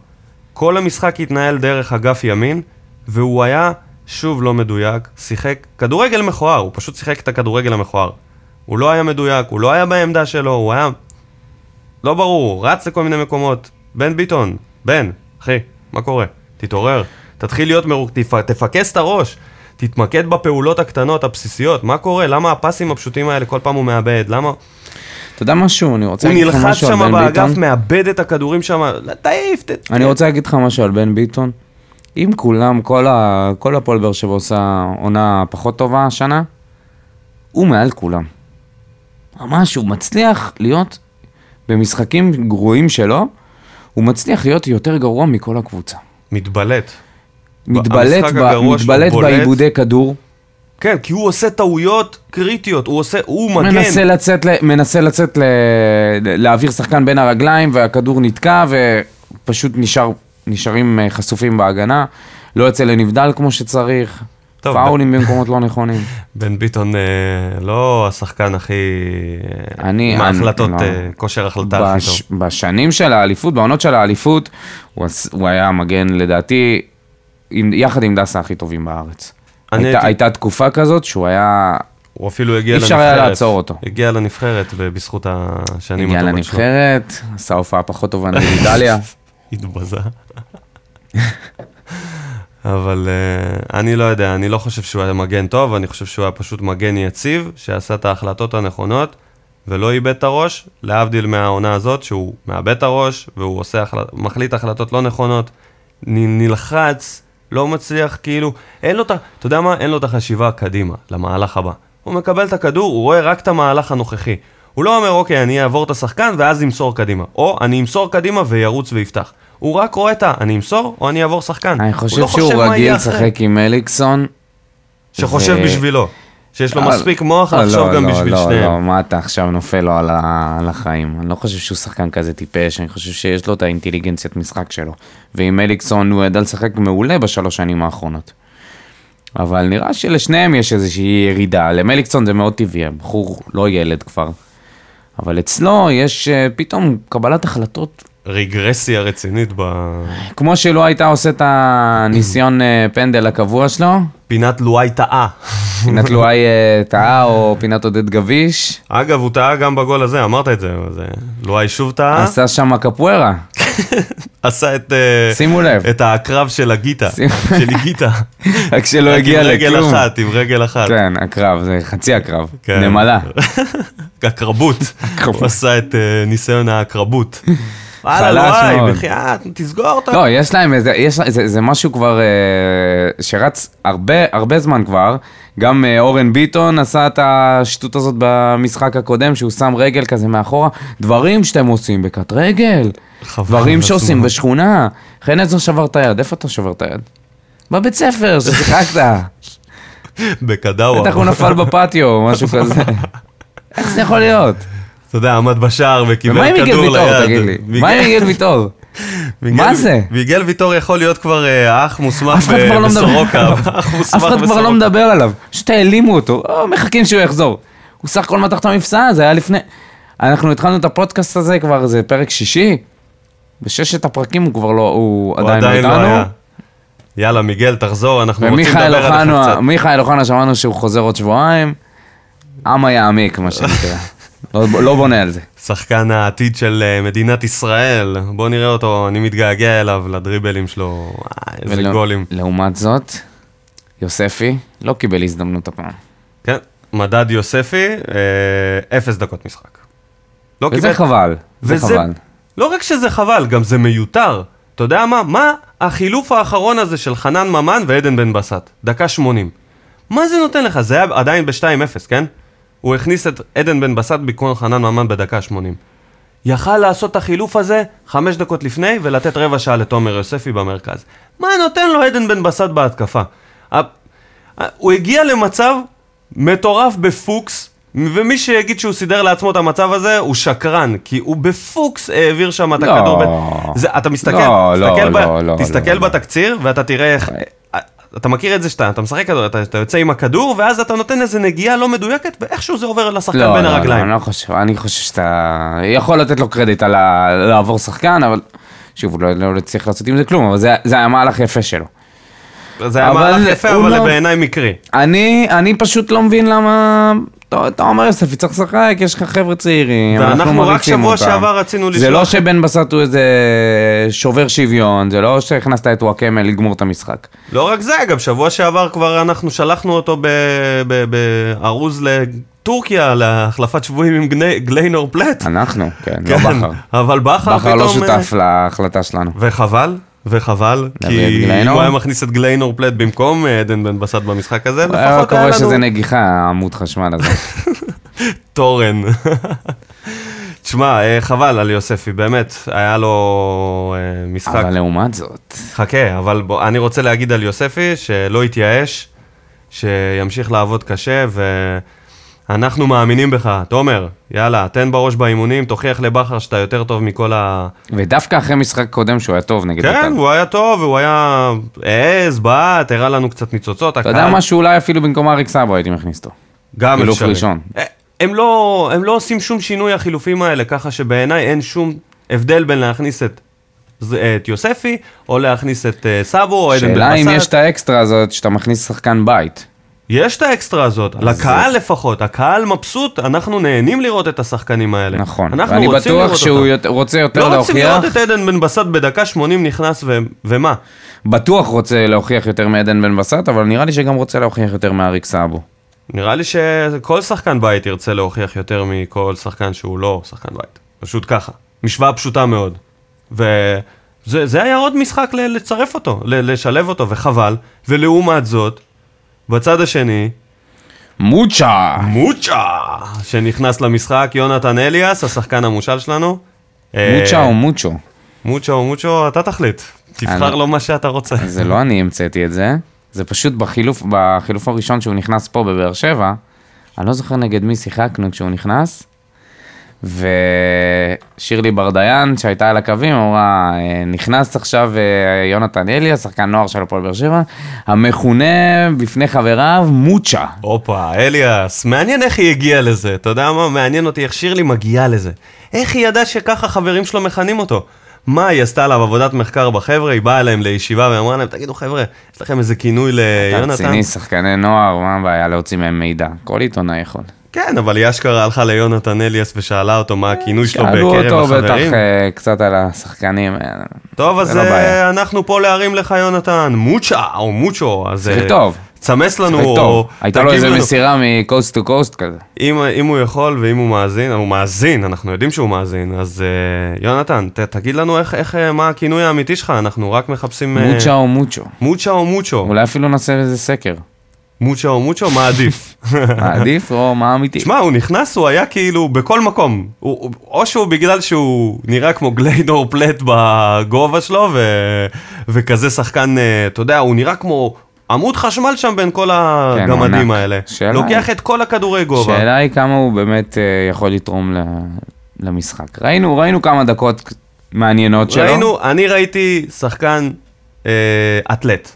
כל המשחק התנהל דרך אגף ימין, והוא היה שוב לא מדויק, שיחק כדורגל מכוער, הוא פשוט שיחק את הכדורגל המכוער. הוא לא היה מדויק, הוא לא היה בעמדה שלו, הוא היה... לא ברור, רץ לכל מיני מקומות. בן ביטון, בן, אחי, מה קורה? תתעורר, תתחיל להיות מרוק... תפ... תפקס את הראש, תתמקד בפעולות הקטנות, הבסיסיות, מה קורה? למה הפסים הפשוטים האלה כל פעם הוא מאבד? למה... אתה יודע משהו, אני רוצה הוא להגיד לך נלחץ משהו על שם בן באגף, ביטון. מאבד את הכדורים שם, תעיף, ת... אני רוצה להגיד לך משהו על בן ביטון. אם כולם, כל, ה, כל הפועל באר שבע עושה עונה פחות טובה השנה, הוא מעל כולם. ממש, הוא מצליח להיות, במשחקים גרועים שלו, הוא מצליח להיות יותר גרוע מכל הקבוצה. מתבלט. מתבלט, ב, מתבלט. בעיבודי כדור, כן, כי הוא עושה טעויות קריטיות, הוא עושה, הוא מגן. מנסה לצאת, ל- מנסה לצאת ל... להעביר שחקן בין הרגליים והכדור נתקע ופשוט נשאר, נשארים אה, חשופים בהגנה, לא יוצא לנבדל כמו שצריך, פאולים במקומות לא נכונים. [LAUGHS] בן ביטון אה, לא השחקן הכי... אה, אני- עם אני- ההחלטות, לא. אה, כושר החלטה הכי. טוב. בשנים של האליפות, בעונות של האליפות, הוא, היה מגן לדעתי. יחד עם דסה הכי טובים בארץ. הייתה, תקופה כזאת שהוא היה... הוא אפילו הגיע אי לנבחרת. אפשר היה לעצור אותו. הגיע לנבחרת ב- בזכות השנים הגיע. לנבחרת, עשה הופעה פחות טובה נגד איטליה. [LAUGHS] התבזה. [LAUGHS] אבל uh, אני לא יודע, אני לא חושב שהוא היה מגן טוב, אני חושב שהוא היה פשוט מגן יציב, שעשה את ההחלטות הנכונות, ולא איבד את הראש, להבדיל מהעונה הזאת, שהוא מאבד את הראש, והוא עושה החל... מחליט החלטות לא נכונות, נ... נלחץ, לא מצליח, כאילו, אין לו את ה... אתה יודע מה? אין לו את החשיבה קדימה, למהלך הבא. הוא מקבל את הכדור, הוא רואה רק את המהלך הנוכחי. הוא לא אומר, אוקיי, אני אעבור את השחקן ואז אמסור קדימה. או אני אמסור קדימה וירוץ ויפתח. הוא רק רואה את ה... אני אמסור או אני אעבור שחקן. אני חושב לא שהוא רגיל. לשחק עם אליקסון. שחושב ו- בשבילו. שיש לו מספיק מוח לא, לחשוב גם לא, בשביל לא, שניהם. לא, מה אתה עכשיו נופל לו על, ה... על החיים? אני לא חושב שהוא שחקן כזה טיפש, אני חושב שיש לו את האינטליגנציית משחק שלו. ועם אליקסון הוא ידע לשחק מעולה בשלוש שנים האחרונות. אבל נראה שלשניהם יש איזושהי ירידה. למליקסון זה מאוד טבעי, הבחור לא ילד כבר. אבל אצלו יש אה, פתאום קבלת החלטות רגרסיה רצינית כמו שלא הייתה עושה את הניסיון אה, פנדל הקבוע שלו, בפינת לואי טעה. פינת לואי אה, טעה או פינת עודד גביש, אגב, הוא טעה גם בגול הזה, אמרת את זה. לואי שוב טעה, עשה שם קפוארה, [LAUGHS] עשה את... אה, שימו לב, את הקרב של הגיטה, של גיטה. [LAUGHS] רק שלא הגיע עם רגל לכלום. אחת, עם רגל אחת. כן, הקרב, זה חצי הקרב, כן. נמלה. [LAUGHS] הקרבות. הוא עשה את ניסיון הקרבות. לואי, מאוד. בחייאת, תסגור אותה. לא, יש להם איזה, יש, זה, זה משהו כבר אה, שרץ הרבה, הרבה זמן כבר. גם אה, אורן ביטון עשה את השטות הזאת במשחק הקודם, שהוא שם רגל כזה מאחורה. דברים שאתם עושים בקט רגל. דברים שעושים. בשכונה. חן עזר שבר את היד, איפה אתה שובר את היד? בבית ספר, ששיחקת. בקדאווה. בטח הוא נפל בפטיו או משהו כזה. [LAUGHS] איך זה יכול להיות? אתה יודע, עמד בשער וקיבל ומה עם מיגל כדור ליד. ויטור, תגיד לי? מה עם מיגל ויטור? [LAUGHS] מה זה? מיגל ויטור יכול להיות כבר אה, אח מוסמך לא בסורוקה. [LAUGHS] אף אחד כבר. לא מדבר עליו. פשוט העלימו אותו, או, מחכים שהוא יחזור. הוא סך הכל מתח את המפסע, זה היה לפני... אנחנו התחלנו את הפודקאסט הזה כבר, זה פרק שישי. בששת הפרקים הוא כבר לא, הוא עדיין לא איתנו. היה. יאללה, מיגל, תחזור, אנחנו רוצים לדבר עליך קצת. מיכאל אוחנה שמענו שהוא חוזר עוד שבועיים. עמה יעמיק, מה שנקרא. [LAUGHS] לא- לא בונה על זה. שחקן העתיד של אה, מדינת ישראל. בוא נראה אותו, אני מתגעגע אליו, לדריבלים שלו. אה, איזה ולא- גולים. לעומת זאת, יוספי לא קיבל הזדמנות הפעם. כן, מדד יוספי, אה, אפס דקות משחק. לא וזה קיבל- חבל, זה וזה- חבל. לא רק שזה חבל, גם זה מיותר. אתה יודע מה? מה החילוף האחרון הזה של חנן ממן ועדן בן בסט? דקה 80. מה זה נותן לך? זה היה עדיין ב-2-0, כן? הוא הכניס את עדן בן בסט במקום חנן ממן בדקה 80. יכל לעשות את החילוף הזה חמש דקות לפני ולתת רבע שעה לתומר יוספי במרכז. מה נותן לו עדן בן בסט בהתקפה? הוא הגיע למצב מטורף בפוקס, ומי שיגיד שהוא סידר לעצמו את המצב הזה, הוא שקרן, כי הוא בפוקס העביר שם את לא. הכדור. בין... זה, אתה מסתכל, לא, לא, תסתכל, ב... לא, לא, תסתכל לא, לא. בתקציר, ואתה תראה איך... אתה מכיר את זה שאתה אתה משחק כדור, אתה, אתה יוצא עם הכדור, ואז אתה נותן איזה נגיעה לא מדויקת, ואיכשהו זה עובר לשחקן לא, בין לא, לא, הרגליים. אני לא חושב, אני חושב שאתה יכול לתת לו קרדיט על ה- לעבור שחקן, אבל שוב, הוא לא, לא צריך לעשות עם זה כלום, אבל זה, זה היה מהלך יפה שלו. זה היה מהלך יפה, אבל לא- בעיניי מקרי. אני, אני פשוט לא מבין למה... אתה אומר יוספי, צריך לשחק, יש לך חבר'ה צעירים, אנחנו רק מריצים שבוע אותם. שעבר רצינו זה לשלוח לא את- שבן בסט הוא איזה שובר שוויון, זה לא שהכנסת את וואקמה לגמור את המשחק. לא רק זה, גם שבוע שעבר כבר אנחנו שלחנו אותו בארוז לטורקיה להחלפת שבויים עם גליינור פלט. אנחנו, כן, לא כן, בכר. אבל בכר בכר פתאום... לא אה, שותף להחלטה שלנו. וחבל, וחבל, כי אם? הוא היה מכניס את גליינור פלט במקום אה, עדן בן בסט במשחק הזה, היה לפחות היה קורה לנו שזה נגיחה, העמוד חשמל הזה. [LAUGHS] תורן. [LAUGHS] תשמע, אה, חבל על יוספי, באמת, היה לו אה, משחק אבל לעומת זאת, חכה, אבל בוא, אני רוצה להגיד על יוספי שלא יתייאש, שימשיך לעבוד קשה, ואנחנו מאמינים בך. תומר, יאללה, תן בראש באימונים, תוכיח לבכר שאתה יותר טוב מכל ה... ודווקא אחרי משחק קודם שהוא היה טוב נגד כן, בית"ר. הוא היה טוב, והוא היה העז, בעט, הראה לנו קצת ניצוצות. אתה יודע משהו, אולי אפילו במקום אריק סאבו הייתי מכניס אותו. גם חילוף אפשרי. ראשון. אה, הם לא, הם לא עושים שום שינוי החילופים האלה, ככה שבעיניי אין שום הבדל בין להכניס את, את יוספי, או להכניס את אה, סאבו, או עדן בן בסט. שאלה אם יש את האקסטרה הזאת שאתה מכניס שחקן בית. יש את האקסטרה הזאת, לקהל לפחות, הקהל מבסוט, אנחנו נהנים לראות את השחקנים האלה. נכון. אנחנו ואני רוצים בטוח שהוא. יות- רוצה יותר לא רוצים להוכיח, לראות את עדן בן בסט בדקה 80 נכנס ו... ומה? בטוח רוצה להוכיח יותר מעדן בן בסט, אבל נראה לי שגם רוצה להוכיח יותר מאריק סאבו. נראה לי שכל שחקן בית ירצה להוכיח יותר מכל שחקן שהוא לא שחקן בית. פשוט ככה. משוואה פשוטה מאוד. וזה זה היה עוד משחק ל- לצרף אותו, לשלב אותו, וחבל. ולעומת זאת, בצד השני, מוצ'ה! מוצ'ה, שנכנס למשחק, יונתן אליאס, השחקן המושל שלנו. אה, מוצ'ה או מוצ'ו? מוצ'ו או מוצ'ו, אתה תחליט. תבחר לו מה שאתה רוצה. זה לא אני המצאתי את זה, זה פשוט בחילוף, בחילוף הראשון שהוא נכנס פה בבאר שבע, אני לא זוכר נגד מי שיחקנו כשהוא נכנס, ושירלי ברדיין שהייתה על הקווים אמרה, "אה, נכנס עכשיו אה, יונתן אליה, שחקן נוער של הפועל באר שבע, המכונה בפני חבריו מוצ'ה. הופה, אליאס, מעניין איך היא הגיעה לזה, אתה יודע מה? מעניין אותי איך שירלי מגיעה לזה. איך היא ידעה שככה חברים שלו מכנים אותו? מה, היא עשתה עליו עבודת מחקר בחבר'ה, היא באה אליהם לישיבה ואמרה להם, תגידו חבר'ה, יש לכם איזה כינוי אתה ליונתן? רציני, שחקני נוער, מה הבעיה להוציא מהם מידע? כל עיתונאי יכול. כן, אבל היא אשכרה הלכה ליונתן אליאס ושאלה אותו מה הכינוי שלו שאלו בקרב אותו בטח החברים. אה, קצת על השחקנים. אה, טוב, אז לא. אה, אנחנו פה להרים לך, יונתן, מוצ'ה או מוצ'ו, אז... טוב. תסמס לנו, או. הייתה לו לנו. מסירה מקוסט טו קוסט כזה. אם, אם הוא יכול ואם הוא מאזין, הוא מאזין, אנחנו יודעים שהוא מאזין, אז uh, יונתן, ת, תגיד לנו איך, איך, מה הכינוי האמיתי שלך, אנחנו רק מחפשים... מוצ'ה או מוצ'ו. מוצ'ה או מוצ'ו? אולי אפילו נעשה איזה סקר. מוצ'ה או מוצ'ו, מה עדיף? מה [LAUGHS] עדיף או מה אמיתי? שמע, הוא נכנס, הוא היה כאילו בכל מקום. הוא, או שהוא בגלל שהוא נראה כמו גליידור פלט בגובה שלו, ו, וכזה שחקן, אה, אתה יודע, הוא נראה כמו עמוד חשמל שם בין כל הגמדים ענק. האלה. שאלה לוקח את כל הכדורי גובה. השאלה היא כמה הוא באמת אה, יכול לתרום ל- למשחק. ראינו, ראינו כמה דקות מעניינות שלו. ראינו, אני ראיתי שחקן אה, אתלט.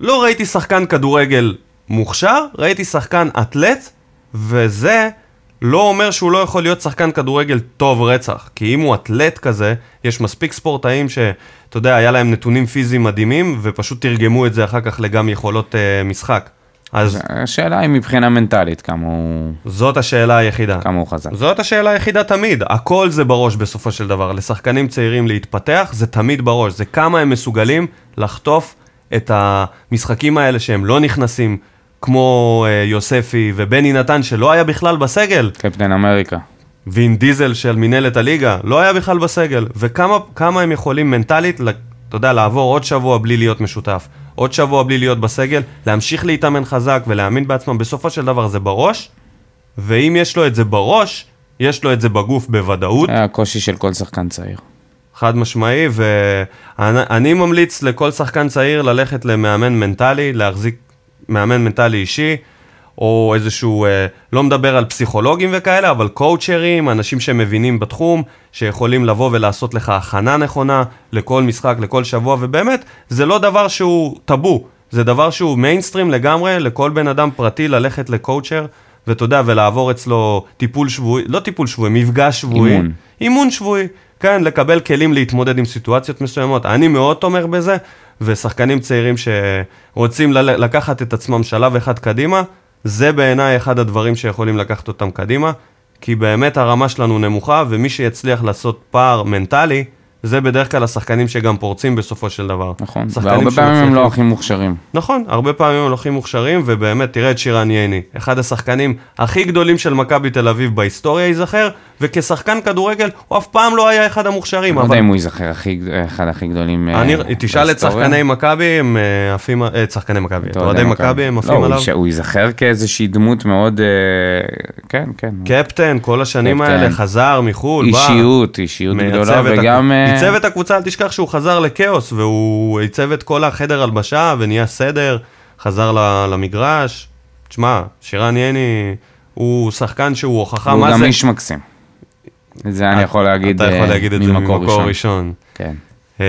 לא ראיתי שחקן כדורגל מוכשר, ראיתי שחקן אתלט, וזה לא אומר שהוא לא יכול להיות שחקן כדורגל טוב רצח. כי אם הוא אתלט כזה, יש מספיק ספורטאים שאתה יודע, היה להם נתונים פיזיים מדהימים, ופשוט תרגמו את זה אחר כך לגם יכולות אה, משחק. אז השאלה היא מבחינה מנטלית כמה הוא, זאת השאלה היחידה. כמה הוא חזק. זאת השאלה היחידה תמיד, הכל זה בראש בסופו של דבר. לשחקנים צעירים להתפתח זה תמיד בראש, זה כמה הם מסוגלים לחטוף את המשחקים האלה שהם לא נכנסים כמו אה, יוספי ובני נתן, שלא היה בכלל בסגל, קפטן אמריקה. וין דיזל של מינהלת הליגה, לא היה בכלל בסגל. וכמה כמה הם יכולים מנטלית, אתה יודע, לעבור עוד שבוע בלי להיות משותף, עוד שבוע בלי להיות בסגל, להמשיך להתאמן חזק ולהאמין בעצמם, בסופו של דבר זה בראש, ואם יש לו את זה בראש, יש לו את זה בגוף בוודאות. זה הקושי של כל שחקן צעיר. חד משמעי, ואני ממליץ לכל שחקן צעיר ללכת למאמן מנטלי, להחזיק מאמן מנטלי אישי, או איזשהו, אה, לא מדבר על פסיכולוגים וכאלה, אבל קואוצ'רים, אנשים שמבינים בתחום, שיכולים לבוא ולעשות לך הכנה נכונה לכל משחק, לכל שבוע, ובאמת, זה לא דבר שהוא טאבו, זה דבר שהוא מיינסטרים לגמרי, לכל בן אדם פרטי ללכת לקואוצ'ר, ואתה יודע, ולעבור אצלו טיפול שבועי, לא טיפול שבועי, מפגש שבועי. אימון. אימון שבועי, כן, לקבל כלים להתמודד עם סיטואציות מסוימות. אני מאוד תומך בזה, ושחקנים צעירים שרוצים ל- לקחת את עצמם שלב אחד קדימה, זה בעיניי אחד הדברים שיכולים לקחת אותם קדימה, כי באמת הרמה שלנו נמוכה, ומי שיצליח לעשות פער מנטלי, זה בדרך כלל השחקנים שגם פורצים בסופו של דבר. נכון. והרבה פעמים הם לא הכי מוכשרים. נכון, הרבה פעמים הם הכי מוכשרים, ובאמת, תראה את שירן ייני, אחד השחקנים הכי גדולים של מכבי תל אביב בהיסטוריה ייזכר, וכשחקן כדורגל הוא אף פעם לא היה אחד המוכשרים. לא אבל יודע אם הוא ייזכר הכי- אחד הכי גדולים אה, אני, תשאל את. שחקני מכבי, הם אה, עפים, אה, את שחקני מכבי, את אוהדי מכבי, הם לא, עפים הוא עליו. הוא ייזכר כאיזושהי דמות מאוד, כן, כן. קפטן, כל השנים. האלה, חזר מחו"ל, בא. אישיות, אישיות גדולה, וגם... עיצב את הקבוצה, אל תשכח שהוא חזר לכאוס, והוא עיצב את כל החדר הלבשה, ונהיה סדר, חזר למגרש. תשמע, שירן ייני הוא שחקן שהוא הוכחה מה גם זה. איש מקסים. זה אני יכול להגיד אתה יכול אה, להגיד את זה ממקור ראשון. כן. אה,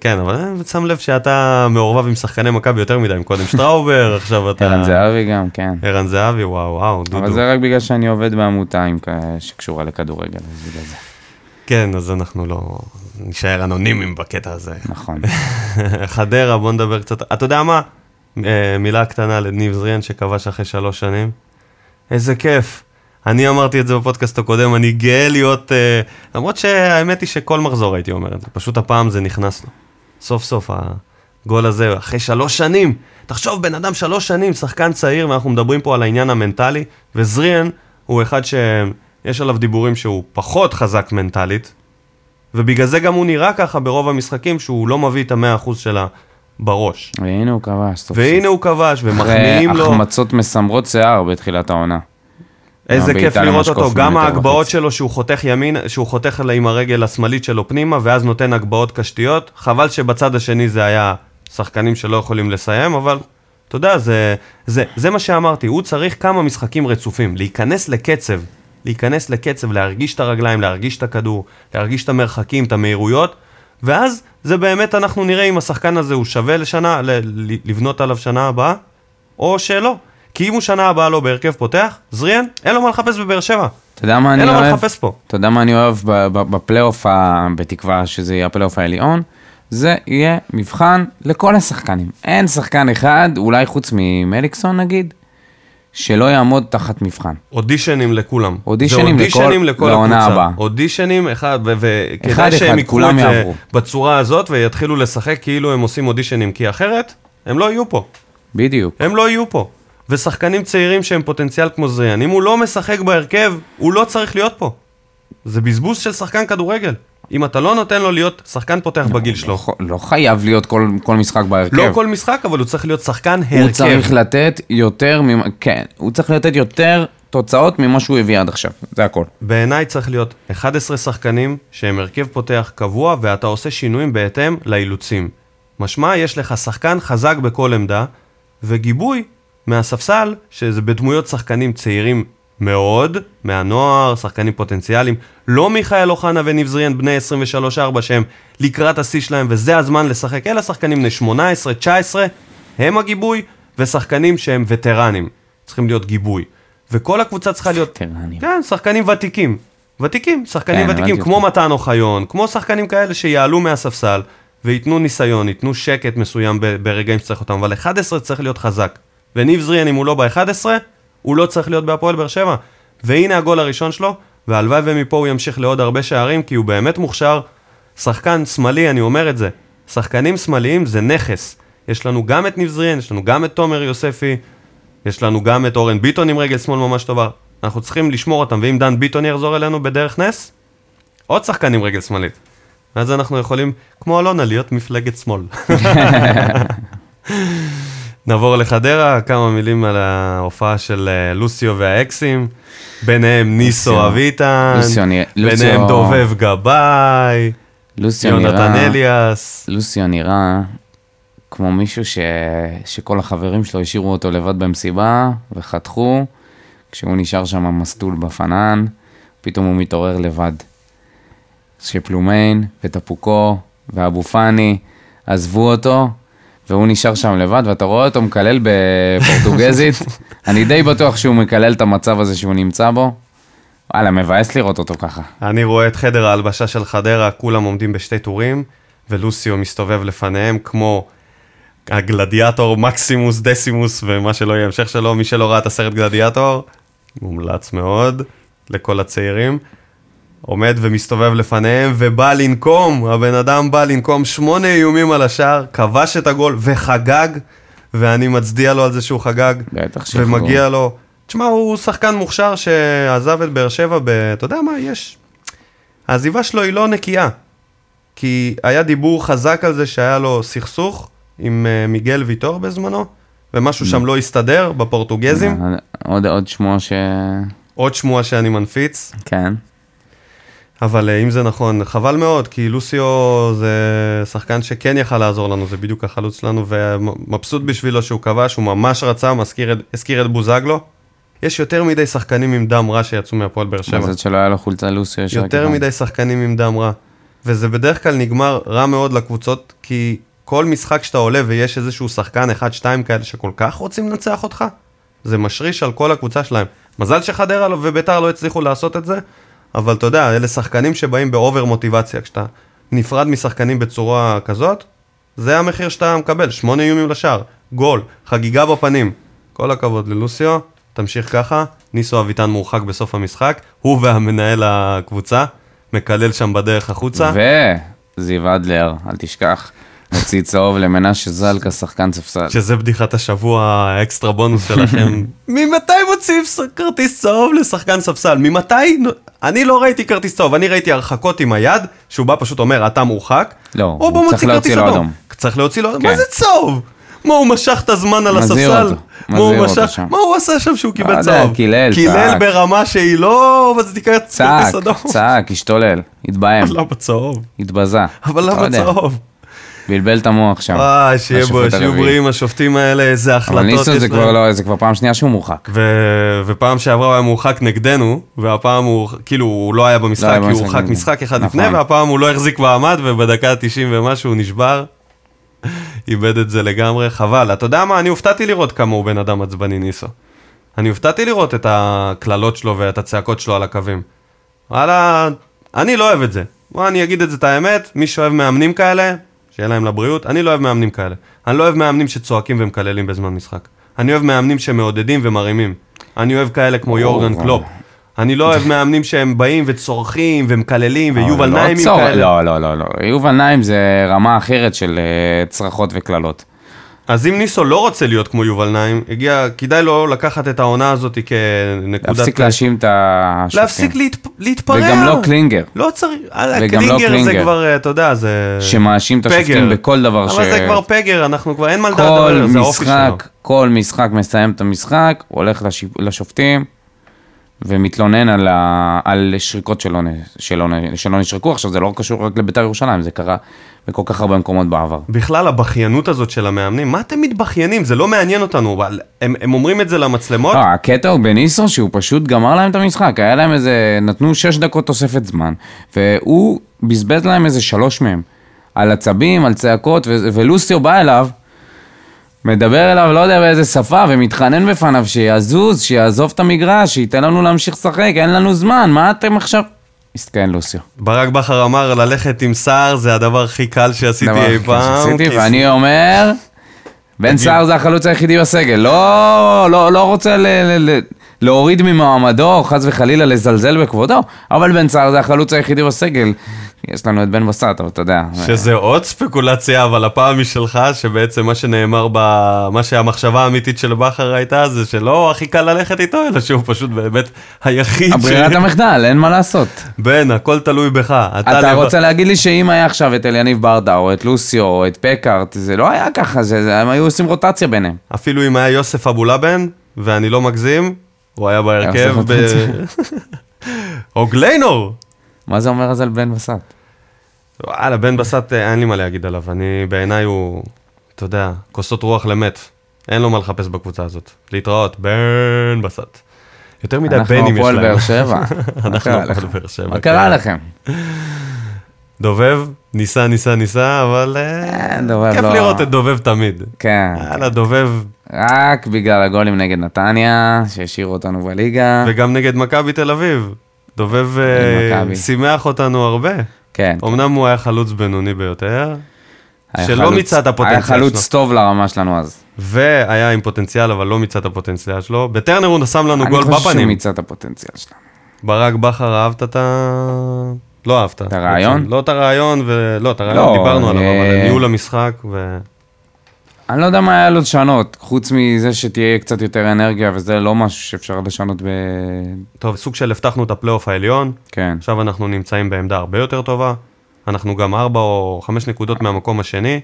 כן, אבל אה, שם לב שאתה מעורבב עם שחקני מכבי יותר מדי, קודם שטראובר, [LAUGHS] עכשיו אתה... ערן זהבי גם, כן. ערן זהבי, וואו, וואו, דודו. אבל זה רק בגלל שאני עובד בעמותה עם שקשורה לכדורגל, אז בגלל זה. כן, אז אנחנו לא... נשאר אנונימיים בקטע הזה. נכון. [LAUGHS] חדרה, בוא נדבר קצת. אתה יודע מה? אה, מילה קטנה לניב זריאן שכבש אחרי שלוש שנים. איזה כיף. אני אמרתי את זה בפודקאסט הקודם, אני גאה להיות... אה, למרות שהאמת היא שכל מחזור הייתי אומר את זה, פשוט הפעם זה נכנס לו. סוף סוף הגול הזה, אחרי שלוש שנים. תחשוב, בן אדם שלוש שנים, שחקן צעיר, ואנחנו מדברים פה על העניין המנטלי, וזריאן הוא אחד שיש עליו דיבורים שהוא פחות חזק מנטלית, ובגלל זה גם הוא נראה ככה ברוב המשחקים, שהוא לא מביא את המאה אחוז שלה בראש. והנה הוא כבש. והנה הוא כבש, ומחמיאים אחרי לו. החמצות מסמרות שיער בתחילת העונה. איזה הבעיטה כיף לראות אותו, גם ההגבהות. שלו שהוא חותך ימין, שהוא חותך עם הרגל השמאלית שלו פנימה, ואז נותן הגבהות קשתיות. חבל שבצד השני זה היה שחקנים שלא יכולים לסיים, אבל אתה יודע, זה, זה, זה מה שאמרתי, הוא צריך כמה משחקים רצופים, להיכנס לקצב, להיכנס לקצב, להרגיש את הרגליים, להרגיש את הכדור, להרגיש את המרחקים, את המהירויות, ואז זה באמת אנחנו נראה אם השחקן הזה הוא שווה לשנה, לבנות עליו שנה הבאה, או שלא. כי אם הוא שנה הבאה לא בהרכב פותח, זריאן, אין לו מה לחפש בבאר שבע. אתה יודע מה אני אין לו מה אוהב? לחפש פה. אתה יודע מה אני אוהב בפלייאוף, בתקווה שזה יהיה הפלייאוף העליון? זה יהיה מבחן לכל השחקנים. אין שחקן אחד, אולי חוץ ממליקסון נגיד, שלא יעמוד תחת מבחן. אודישנים לכולם. אודישנים זה לכל- אודישנים לכל לעונה. הבאה. אודישנים, אחד, וכדאי שהם כולם את זה יעברו. בצורה הזאת ויתחילו לשחק כאילו הם עושים אודישנים, כי אחרת הם לא יהיו פה. בדיוק. הם לא יהיו פה. ושחקנים צעירים שהם פוטנציאל כמו זריאן, אם הוא לא משחק בהרכב, הוא לא צריך להיות פה. זה בזבוז של שחקן כדורגל. אם אתה לא נותן לו להיות שחקן פותח בגיל שלו. לא, לא חייב להיות כל, כל משחק בהרכב. לא כל משחק, אבל הוא צריך להיות שחקן הרכב. הוא צריך לתת יותר, ממ... כן, הוא צריך לתת יותר תוצאות ממה שהוא הביא עד עכשיו, זה הכל. בעיניי צריך להיות 11 שחקנים שהם הרכב פותח קבוע ואתה עושה שינויים בהתאם לאילוצים. משמע, יש לך שחקן חזק בכל עמדה וגיבוי מהספסל, שזה בדמויות שחקנים צעירים מאוד, מהנוער, שחקנים פוטנציאליים, לא מיכאל אוחנה וניב זריאן בני 23-4 שהם לקראת השיא שלהם וזה הזמן לשחק, אלא שחקנים בני 18-19, הם הגיבוי, ושחקנים שהם וטרנים, צריכים להיות גיבוי. וכל הקבוצה צריכה להיות... וטרנים. כן, שחקנים ותיקים. ותיקים, שחקנים כן, ותיקים, כמו אותך. מתן אוחיון, כמו שחקנים כאלה שיעלו מהספסל וייתנו ניסיון, ייתנו שקט מסוים ברגעים שצריך אותם, אבל 11 צריך להיות חזק. וניב זריאן, אם הוא לא ב-11, הוא לא צריך להיות בהפועל באר שבע. והנה הגול הראשון שלו, והלוואי ומפה הוא ימשיך לעוד הרבה שערים, כי הוא באמת מוכשר. שחקן שמאלי, אני אומר את זה, שחקנים שמאליים זה נכס. יש לנו גם את ניב זריאן, יש לנו גם את תומר יוספי, יש לנו גם את אורן ביטון עם רגל שמאל ממש טובה. אנחנו צריכים לשמור אותם, ואם דן ביטון יחזור אלינו בדרך נס, עוד שחקן עם רגל שמאלית. ואז אנחנו יכולים, כמו אלונה, להיות מפלגת שמאל. [LAUGHS] נעבור לחדרה, כמה מילים על ההופעה של אה, לוסיו והאקסים, ביניהם ניסו. אביטן, ביניהם דובב גבאי, יונתן. אליאס. לוסיו נראה כמו מישהו ש... שכל החברים שלו השאירו אותו לבד במסיבה וחתכו, כשהוא נשאר שם מסטול בפנן, פתאום הוא מתעורר לבד. שפלומיין וטפוקו ואבו פאני עזבו אותו, והוא נשאר שם לבד, ואתה רואה אותו מקלל בפורטוגזית. [LAUGHS] אני די בטוח שהוא מקלל את המצב הזה שהוא נמצא בו. וואלה, מבאס לראות אותו ככה. אני רואה את חדר ההלבשה של חדרה, כולם עומדים בשתי טורים, ולוסיו מסתובב לפניהם כמו הגלדיאטור מקסימוס דסימוס ומה שלא יהיה המשך שלו. מי שלא ראה את הסרט גלדיאטור, מומלץ מאוד לכל הצעירים. עומד ומסתובב לפניהם ובא לנקום, הבן אדם בא לנקום שמונה איומים על השער, כבש את הגול וחגג, ואני מצדיע לו על זה שהוא חגג. בטח שיחגוג. ומגיע לו. תשמע, הוא שחקן מוכשר שעזב את באר שבע ב... אתה יודע מה, יש... העזיבה שלו היא לא נקייה. כי היה דיבור חזק על זה שהיה לו סכסוך עם אה, מיגל ויטור בזמנו, ומשהו שם לא הסתדר בפורטוגזים. עוד, עוד שמו ש... עוד שמועה שאני מנפיץ, כן. אבל אה, אם זה נכון, חבל מאוד, כי לוסיו זה שחקן שכן יכל לעזור לנו, זה בדיוק החלוץ שלנו, ומבסוט בשבילו שהוא כבש, הוא ממש רצה, מזכיר את- הזכיר את בוזגלו. יש יותר מדי שחקנים עם דם רע שיצאו מהפועל באר שבע. עד שלא היה לו חולצה לוסיו, יותר. מדי שחקנים עם דם רע. וזה בדרך כלל נגמר רע מאוד לקבוצות, כי כל משחק שאתה עולה ויש איזשהו שחקן אחד, שתיים כאלה שכל כך רוצים לנצח אותך, זה משריש על כל הקבוצה שלהם. מזל שחדרה לא- וביתר לא הצליחו לעשות את זה, אבל אתה יודע, אלה שחקנים שבאים באובר מוטיבציה. כשאתה נפרד משחקנים בצורה כזאת, זה המחיר שאתה מקבל, שמונה איומים לשער, גול, חגיגה בפנים. כל הכבוד ללוסיו, תמשיך ככה, ניסו אביטן מורחק בסוף המשחק, הוא והמנהל הקבוצה, מקלל שם בדרך החוצה. וזיו אדלר, אל תשכח, מוציא צהוב למנשה זלקה, שחקן ספסל. שזה בדיחת השבוע האקסטרה בונוס שלכם. [LAUGHS] ממתי מוציאים כרטיס צהוב לשחקן ספסל? ממתי? אני לא ראיתי כרטיס צהוב, אני ראיתי הרחקות עם היד, שהוא בא פשוט אומר, אתה מורחק. לא, הוא צריך להוציא כרטיס לו אדום. צריך להוציא לו אדום? כן. מה זה צהוב? מה, הוא משך את הזמן על הספסל? מה הוא משך? מה הוא עשה שם שהוא קיבל יודע, צהוב? קילל, קילל צעק. ברמה שהיא לא מצדיקה כרטיס צעק, אדום. צעק, השתולל, התבהם, [LAUGHS] למה צהוב? התבזה. אבל לא למה צהוב? בלבל את המוח שם. וואי, שיהיה בו, שיהיו. בריאים השופטים האלה, איזה החלטות אבל ניסו יש זה להם. כבר לא, זה כבר פעם שנייה שהוא מורחק. ו... ופעם שעברה הוא היה מורחק נגדנו, והפעם הוא, כאילו, הוא לא היה במשחק, לא היה כי הוא הורחק. משחק אחד נכון. לפני, והפעם הוא לא החזיק מעמד, ובדקה ה-90 ומשהו הוא נשבר. [LAUGHS] איבד את זה לגמרי, חבל. אתה יודע מה, אני הופתעתי לראות כמה הוא בן אדם עצבני ניסו. אני הופתעתי לראות את הקללות שלו ואת הצעקות שלו על הקווים. וואלה, אני לא אוהב את זה. בוא, אני אגיד את זה את האמת, מי שאוהב מאמנים כאלה, שיהיה להם לבריאות, אני לא אוהב מאמנים כאלה. אני לא אוהב מאמנים שצועקים ומקללים בזמן משחק. אני אוהב מאמנים שמעודדים ומרימים. אני אוהב כאלה כמו יורגן קלופ. אני לא אוהב מאמנים שהם באים וצורכים ומקללים ויובל אבל לא נעים כאלה. לא, לא, לא, לא. יובל נעים זה רמה אחרת של אה, צרחות וקללות. אז אם ניסו לא רוצה להיות כמו יובל נעים, הגיע, כדאי לו לקחת את העונה הזאת כנקודת... להפסיק להאשים את השופטים. להפסיק להתפ... להתפרע. וגם לא קלינגר, לא צריך, וגם לא קלינגר זה קלינגר. כבר, אה, אתה יודע, זה... שמאשים את השופטים. בכל דבר ש... אבל זה כבר פגר, אנחנו כבר אין מה כל האופי שלו. משחק, כל משחק מסיים את המשחק, הולך לשיפ... לשופטים ומתלונן על, ה... על שריקות שלא, נ... שלא, נ... שלא נשרקו. עכשיו, זה לא קשור רק לבית"ר ירושלים, זה קרה בכל כך הרבה מקומות בעבר. בכלל הבכיינות הזאת של המאמנים, מה אתם מתבכיינים? זה לא מעניין אותנו, אבל הם, הם אומרים את זה למצלמות, לא, הקטע הוא בניסו שהוא פשוט גמר להם את המשחק, היה להם איזה, נתנו 6 דקות תוספת זמן, והוא בזבז להם איזה שלוש מהם. על עצבים, על צעקות, ו- ולוסיו בא אליו, מדבר אליו, לא יודע באיזה שפה, ומתחנן בפניו שיזוז, שיעזוב את המגרש, שייתן לנו להמשיך לשחק, אין לנו זמן, מה אתם עכשיו... מסתכן לוסיו. ברק בכר אמר ללכת עם סער זה הדבר הכי קל שעשיתי אי פעם. שעשיתי, ואני אומר, בן סער זה החלוץ היחידי בסגל. לא, לא, לא רוצה ל, ל, ל, להוריד ממעמדו, חס וחלילה לזלזל בכבודו, אבל בן סער זה החלוץ היחידי בסגל. יש לנו את בן בסט, אבל אתה יודע. שזה עוד ספקולציה, אבל הפעם היא שלך, שבעצם מה שנאמר ב... מה שהמחשבה האמיתית של בכר הייתה, זה שלא הכי קל ללכת איתו, אלא שהוא פשוט באמת היחיד הברירת המחדל, אין מה לעשות. בן, הכל תלוי בך. אתה לבד- רוצה להגיד לי שאם היה עכשיו את אליניב ברדה, או את לוסיו, או את פקארט, זה לא היה ככה, זה- הם היו עושים רוטציה ביניהם. אפילו אם היה יוסף אבולאבן, ואני לא מגזים, הוא היה בהרכב יוסף ב... [LAUGHS] או גליינור. מה זה אומר אז על בן בסט? וואלה, בן בסט, אה, אין לי מה להגיד עליו. אני, בעיניי הוא, אתה יודע, כוסות רוח למת. אין לו מה לחפש בקבוצה הזאת. להתראות, בן בסט. יותר מדי אנחנו בנים יש הפועל להם. באר שבע. [LAUGHS] אנחנו הפועל? באר שבע. מה קרה כן. לכם? דובב, ניסה, ניסה, ניסה, אבל אה, אה, כיף לא- לראות את דובב תמיד. כן. יאללה, דובב, רק בגלל הגולים נגד נתניה, שהשאירו אותנו בליגה. וגם נגד מכבי תל אביב. דובב אה. שימח אותנו הרבה. כן. אמנם הוא היה חלוץ בינוני ביותר, שלא מיצה את הפוטנציאל היה חלוץ שלו. טוב לרמה שלנו אז. והיה עם פוטנציאל, אבל לא מיצה את הפוטנציאל שלו. בטרנר הוא שם לנו אני גול חושב שהוא בפנים. מיצה את הפוטנציאל שלנו. ברק בכר, אהבת את ה... לא אהבת. את הרעיון? לא את הרעיון, ולא, את הרעיון לא, דיברנו עליו, אה, אבל ניהול המשחק, ו... אני לא יודע מה היה לו לשנות, חוץ מזה שתהיה קצת יותר אנרגיה, וזה לא משהו שאפשר לשנות ב... טוב, סוג של הבטחנו את הפלייאוף העליון, כן. עכשיו אנחנו נמצאים בעמדה הרבה יותר טובה, אנחנו גם ארבע או חמש נקודות מהמקום השני,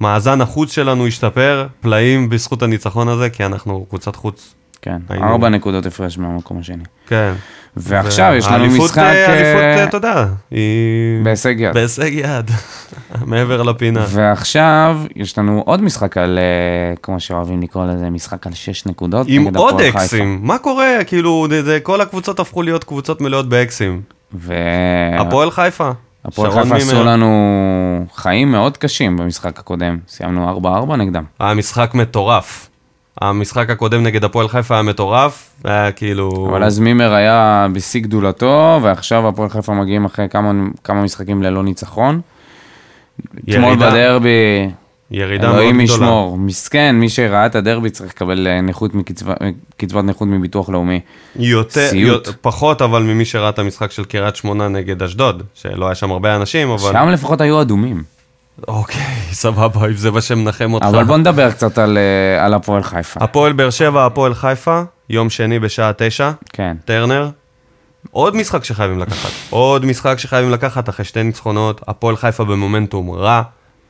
מאזן החוץ שלנו השתפר, פלאים בזכות הניצחון הזה, כי אנחנו קבוצת חוץ. כן, ארבע נקודות הפרש מהמקום השני. כן. ועכשיו יש לנו משחק... אה, אה, אליפות, אה, אתה יודע, היא... בהישג יד. בהישג יד, [LAUGHS] מעבר לפינה. ועכשיו יש לנו עוד משחק על, אה, כמו שאוהבים לקרוא לזה, משחק על שש נקודות. עם עוד הפועל. אקסים, מה קורה? כאילו, כל הקבוצות הפכו להיות קבוצות מלאות באקסים. והפועל הפועל חיפה. שרון חיפה עשו. לנו חיים מאוד קשים במשחק הקודם. סיימנו 4-4 נגדם. היה משחק מטורף. המשחק הקודם נגד הפועל חיפה היה מטורף, היה כאילו... אבל אז מימר היה בשיא גדולתו, ועכשיו הפועל חיפה מגיעים אחרי כמה, כמה משחקים ללא ניצחון. אתמול. בדרבי, ירידה מאוד אלוהים גדולה. ישמור. מסכן, מי שראה את הדרבי צריך לקבל אה, נכות מקצבה- קצבת נכות מביטוח לאומי. יותר, סיוט. יותר, פחות אבל ממי שראה את המשחק של קריית שמונה נגד אשדוד, שלא היה שם הרבה אנשים, אבל... שם לפחות היו אדומים. אוקיי, סבבה, אם זה מה שמנחם אותך. אבל בוא נדבר קצת על, אה, על הפועל חיפה. הפועל באר שבע, הפועל חיפה, יום שני בשעה תשע, כן. טרנר. עוד משחק שחייבים לקחת, עוד משחק שחייבים לקחת אחרי שתי ניצחונות, הפועל חיפה במומנטום רע,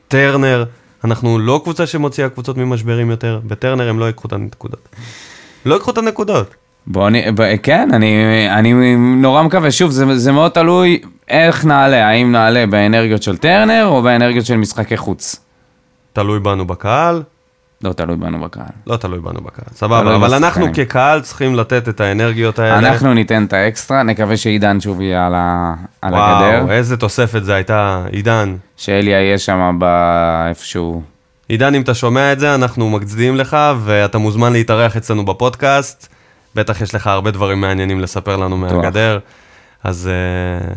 טרנר, אנחנו לא קבוצה שמוציאה קבוצות ממשברים יותר, בטרנר הם לא ייקחו את הנקודות. לא ייקחו את הנקודות. בוא נ... ב... כן, אני, אני נורא מקווה, שוב, זה, זה מאוד תלוי איך נעלה, האם נעלה באנרגיות של טרנר או באנרגיות של משחקי חוץ. תלוי בנו בקהל, לא תלוי בנו בקהל. לא תלוי בנו בקהל, סבבה, אבל אנחנו בשחקנים. כקהל צריכים לתת את האנרגיות האלה. אנחנו ניתן את האקסטרה, נקווה שעידן שוב יהיה על, ה... על הגדר, וואו, איזה תוספת זה הייתה, עידן. שאליה יהיה שם באיפשהו. עידן, אם אתה שומע את זה, אנחנו מצדיעים לך, ואתה מוזמן להתארח אצלנו בפודקאסט. בטח יש לך הרבה דברים מעניינים לספר לנו מהגדר. אז uh,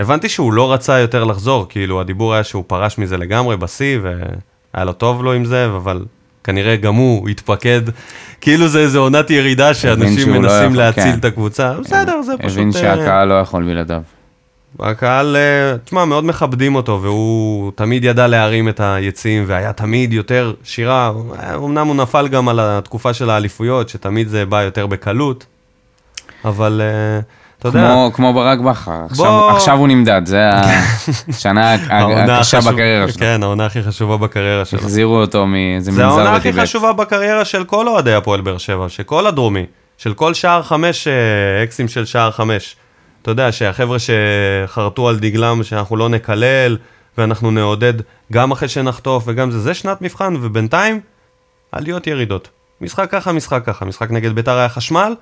הבנתי שהוא לא רצה יותר לחזור, כאילו הדיבור היה שהוא פרש מזה לגמרי בשיא, והיה לו טוב לו עם זה, אבל כנראה גם הוא התפקד. כאילו זה איזה עונת ירידה שאנשים לא מנסים יכול, להציל כן. את הקבוצה. בסדר, זה פשוט... הבין אה, שהקהל לא יכול בלעדיו. הקהל, אה, תשמע, מאוד מכבדים אותו, והוא תמיד ידע להרים את היציעים, והיה תמיד יותר שירה. אמנם הוא נפל גם על התקופה של האליפויות, שתמיד זה בא יותר בקלות, אבל אה, אתה יודע, כמו, כמו ברק בכר, עכשיו, בוא- עכשיו הוא נמדד, זה [LAUGHS] השנה העונה הקשה בקריירה שלו. כן, העונה הכי חשובה בקריירה שלו. החזירו אותו מאיזה זה מנזר העונה הכי בטיבט. חשובה בקריירה של כל אוהדי הפועל באר שבע, של כל הדרומי, של כל שער חמש, אה, אקסים של שער חמש. אתה יודע, שהחבר'ה שחרטו על דגלם שאנחנו לא נקלל, ואנחנו נעודד גם אחרי שנחטוף וגם זה, זה שנת מבחן, ובינתיים, עליות ירידות. משחק ככה, משחק ככה. משחק נגד ביתר היה חשמל,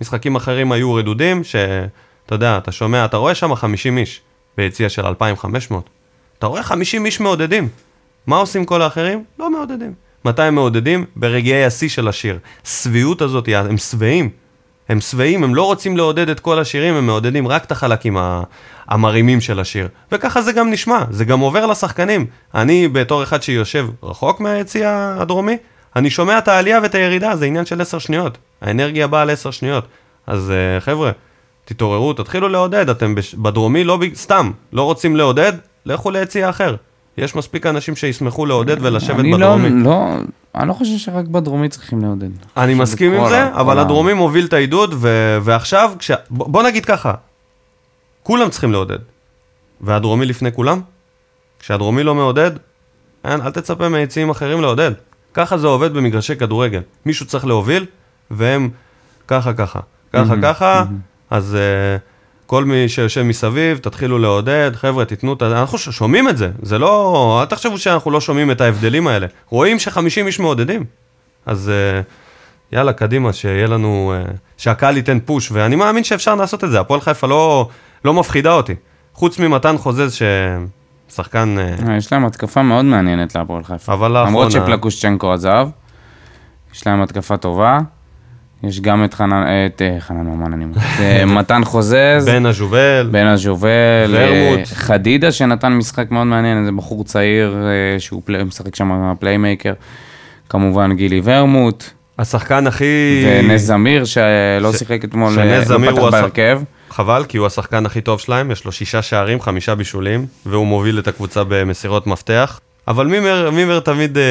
משחקים אחרים היו רדודים, שאתה יודע, אתה שומע, אתה רואה שם 50 איש ביציע של 2,500. אתה רואה 50 איש מעודדים. מה עושים כל האחרים? לא מעודדים. מתי הם מעודדים? ברגעי השיא של השיר. שביעות הזאת, הם שבעים. הם שבעים, הם לא רוצים לעודד את כל השירים, הם מעודדים רק את החלקים המרימים של השיר. וככה זה גם נשמע, זה גם עובר לשחקנים. אני, בתור אחד שיושב רחוק מהיציע הדרומי, אני שומע את העלייה ואת הירידה, זה עניין של עשר שניות. האנרגיה באה לעשר שניות. אז uh, חבר'ה, תתעוררו, תתחילו לעודד, אתם בש... בדרומי לא ב... סתם, לא רוצים לעודד, לכו ליציע אחר. יש מספיק אנשים שישמחו לעודד ולשבת אני לא, בדרומי. לא, אני לא חושב שרק בדרומי צריכים לעודד. אני מסכים עם זה, אבל הדרומי מוביל את העידוד. ועכשיו, כש... בוא נגיד ככה, כולם צריכים לעודד. והדרומי לפני כולם? כשהדרומי לא מעודד, אל תצפה מיציעים אחרים לעודד. ככה זה עובד במגרשי כדורגל. מישהו צריך להוביל, והם ככה ככה. ככה ככה, אז uh, כל מי שיושב מסביב, תתחילו לעודד, חבר'ה, תיתנו את ה... אנחנו ש- שומעים את זה, זה לא... אל תחשבו שאנחנו לא שומעים את ההבדלים האלה. רואים ש-50 איש מעודדים. אז uh, יאללה, קדימה, שיהיה לנו... Uh, שהקהל ייתן פוש, ואני מאמין שאפשר לעשות את זה. הפועל חיפה לא, לא מפחידה אותי. חוץ ממתן חוזז, ששחקן... Uh, אה, יש להם התקפה מאוד מעניינת להפועל חיפה. אבל לאחרונה... למרות שפלקושצ'נקו עזב, יש להם התקפה טובה. יש גם את חנן, את אה, חנן ממן, אני אומר, את, אה, מתן חוזז, בן הז'ובל, בן הז'ובל, אה, ורמוט. חדידה שנתן משחק מאוד מעניין, איזה בחור צעיר אה, שהוא פלי- משחק שם פליימייקר, כמובן גילי ורמוט, השחקן הכי... ונס זמיר שלא ש- שיחק אתמול, שנס אה, זמיר הוא בהרכב. חבל, כי הוא השחקן הכי טוב שלהם, יש לו שישה שערים, חמישה בישולים, והוא מוביל את הקבוצה במסירות מפתח. אבל מימר, מימר תמיד אה,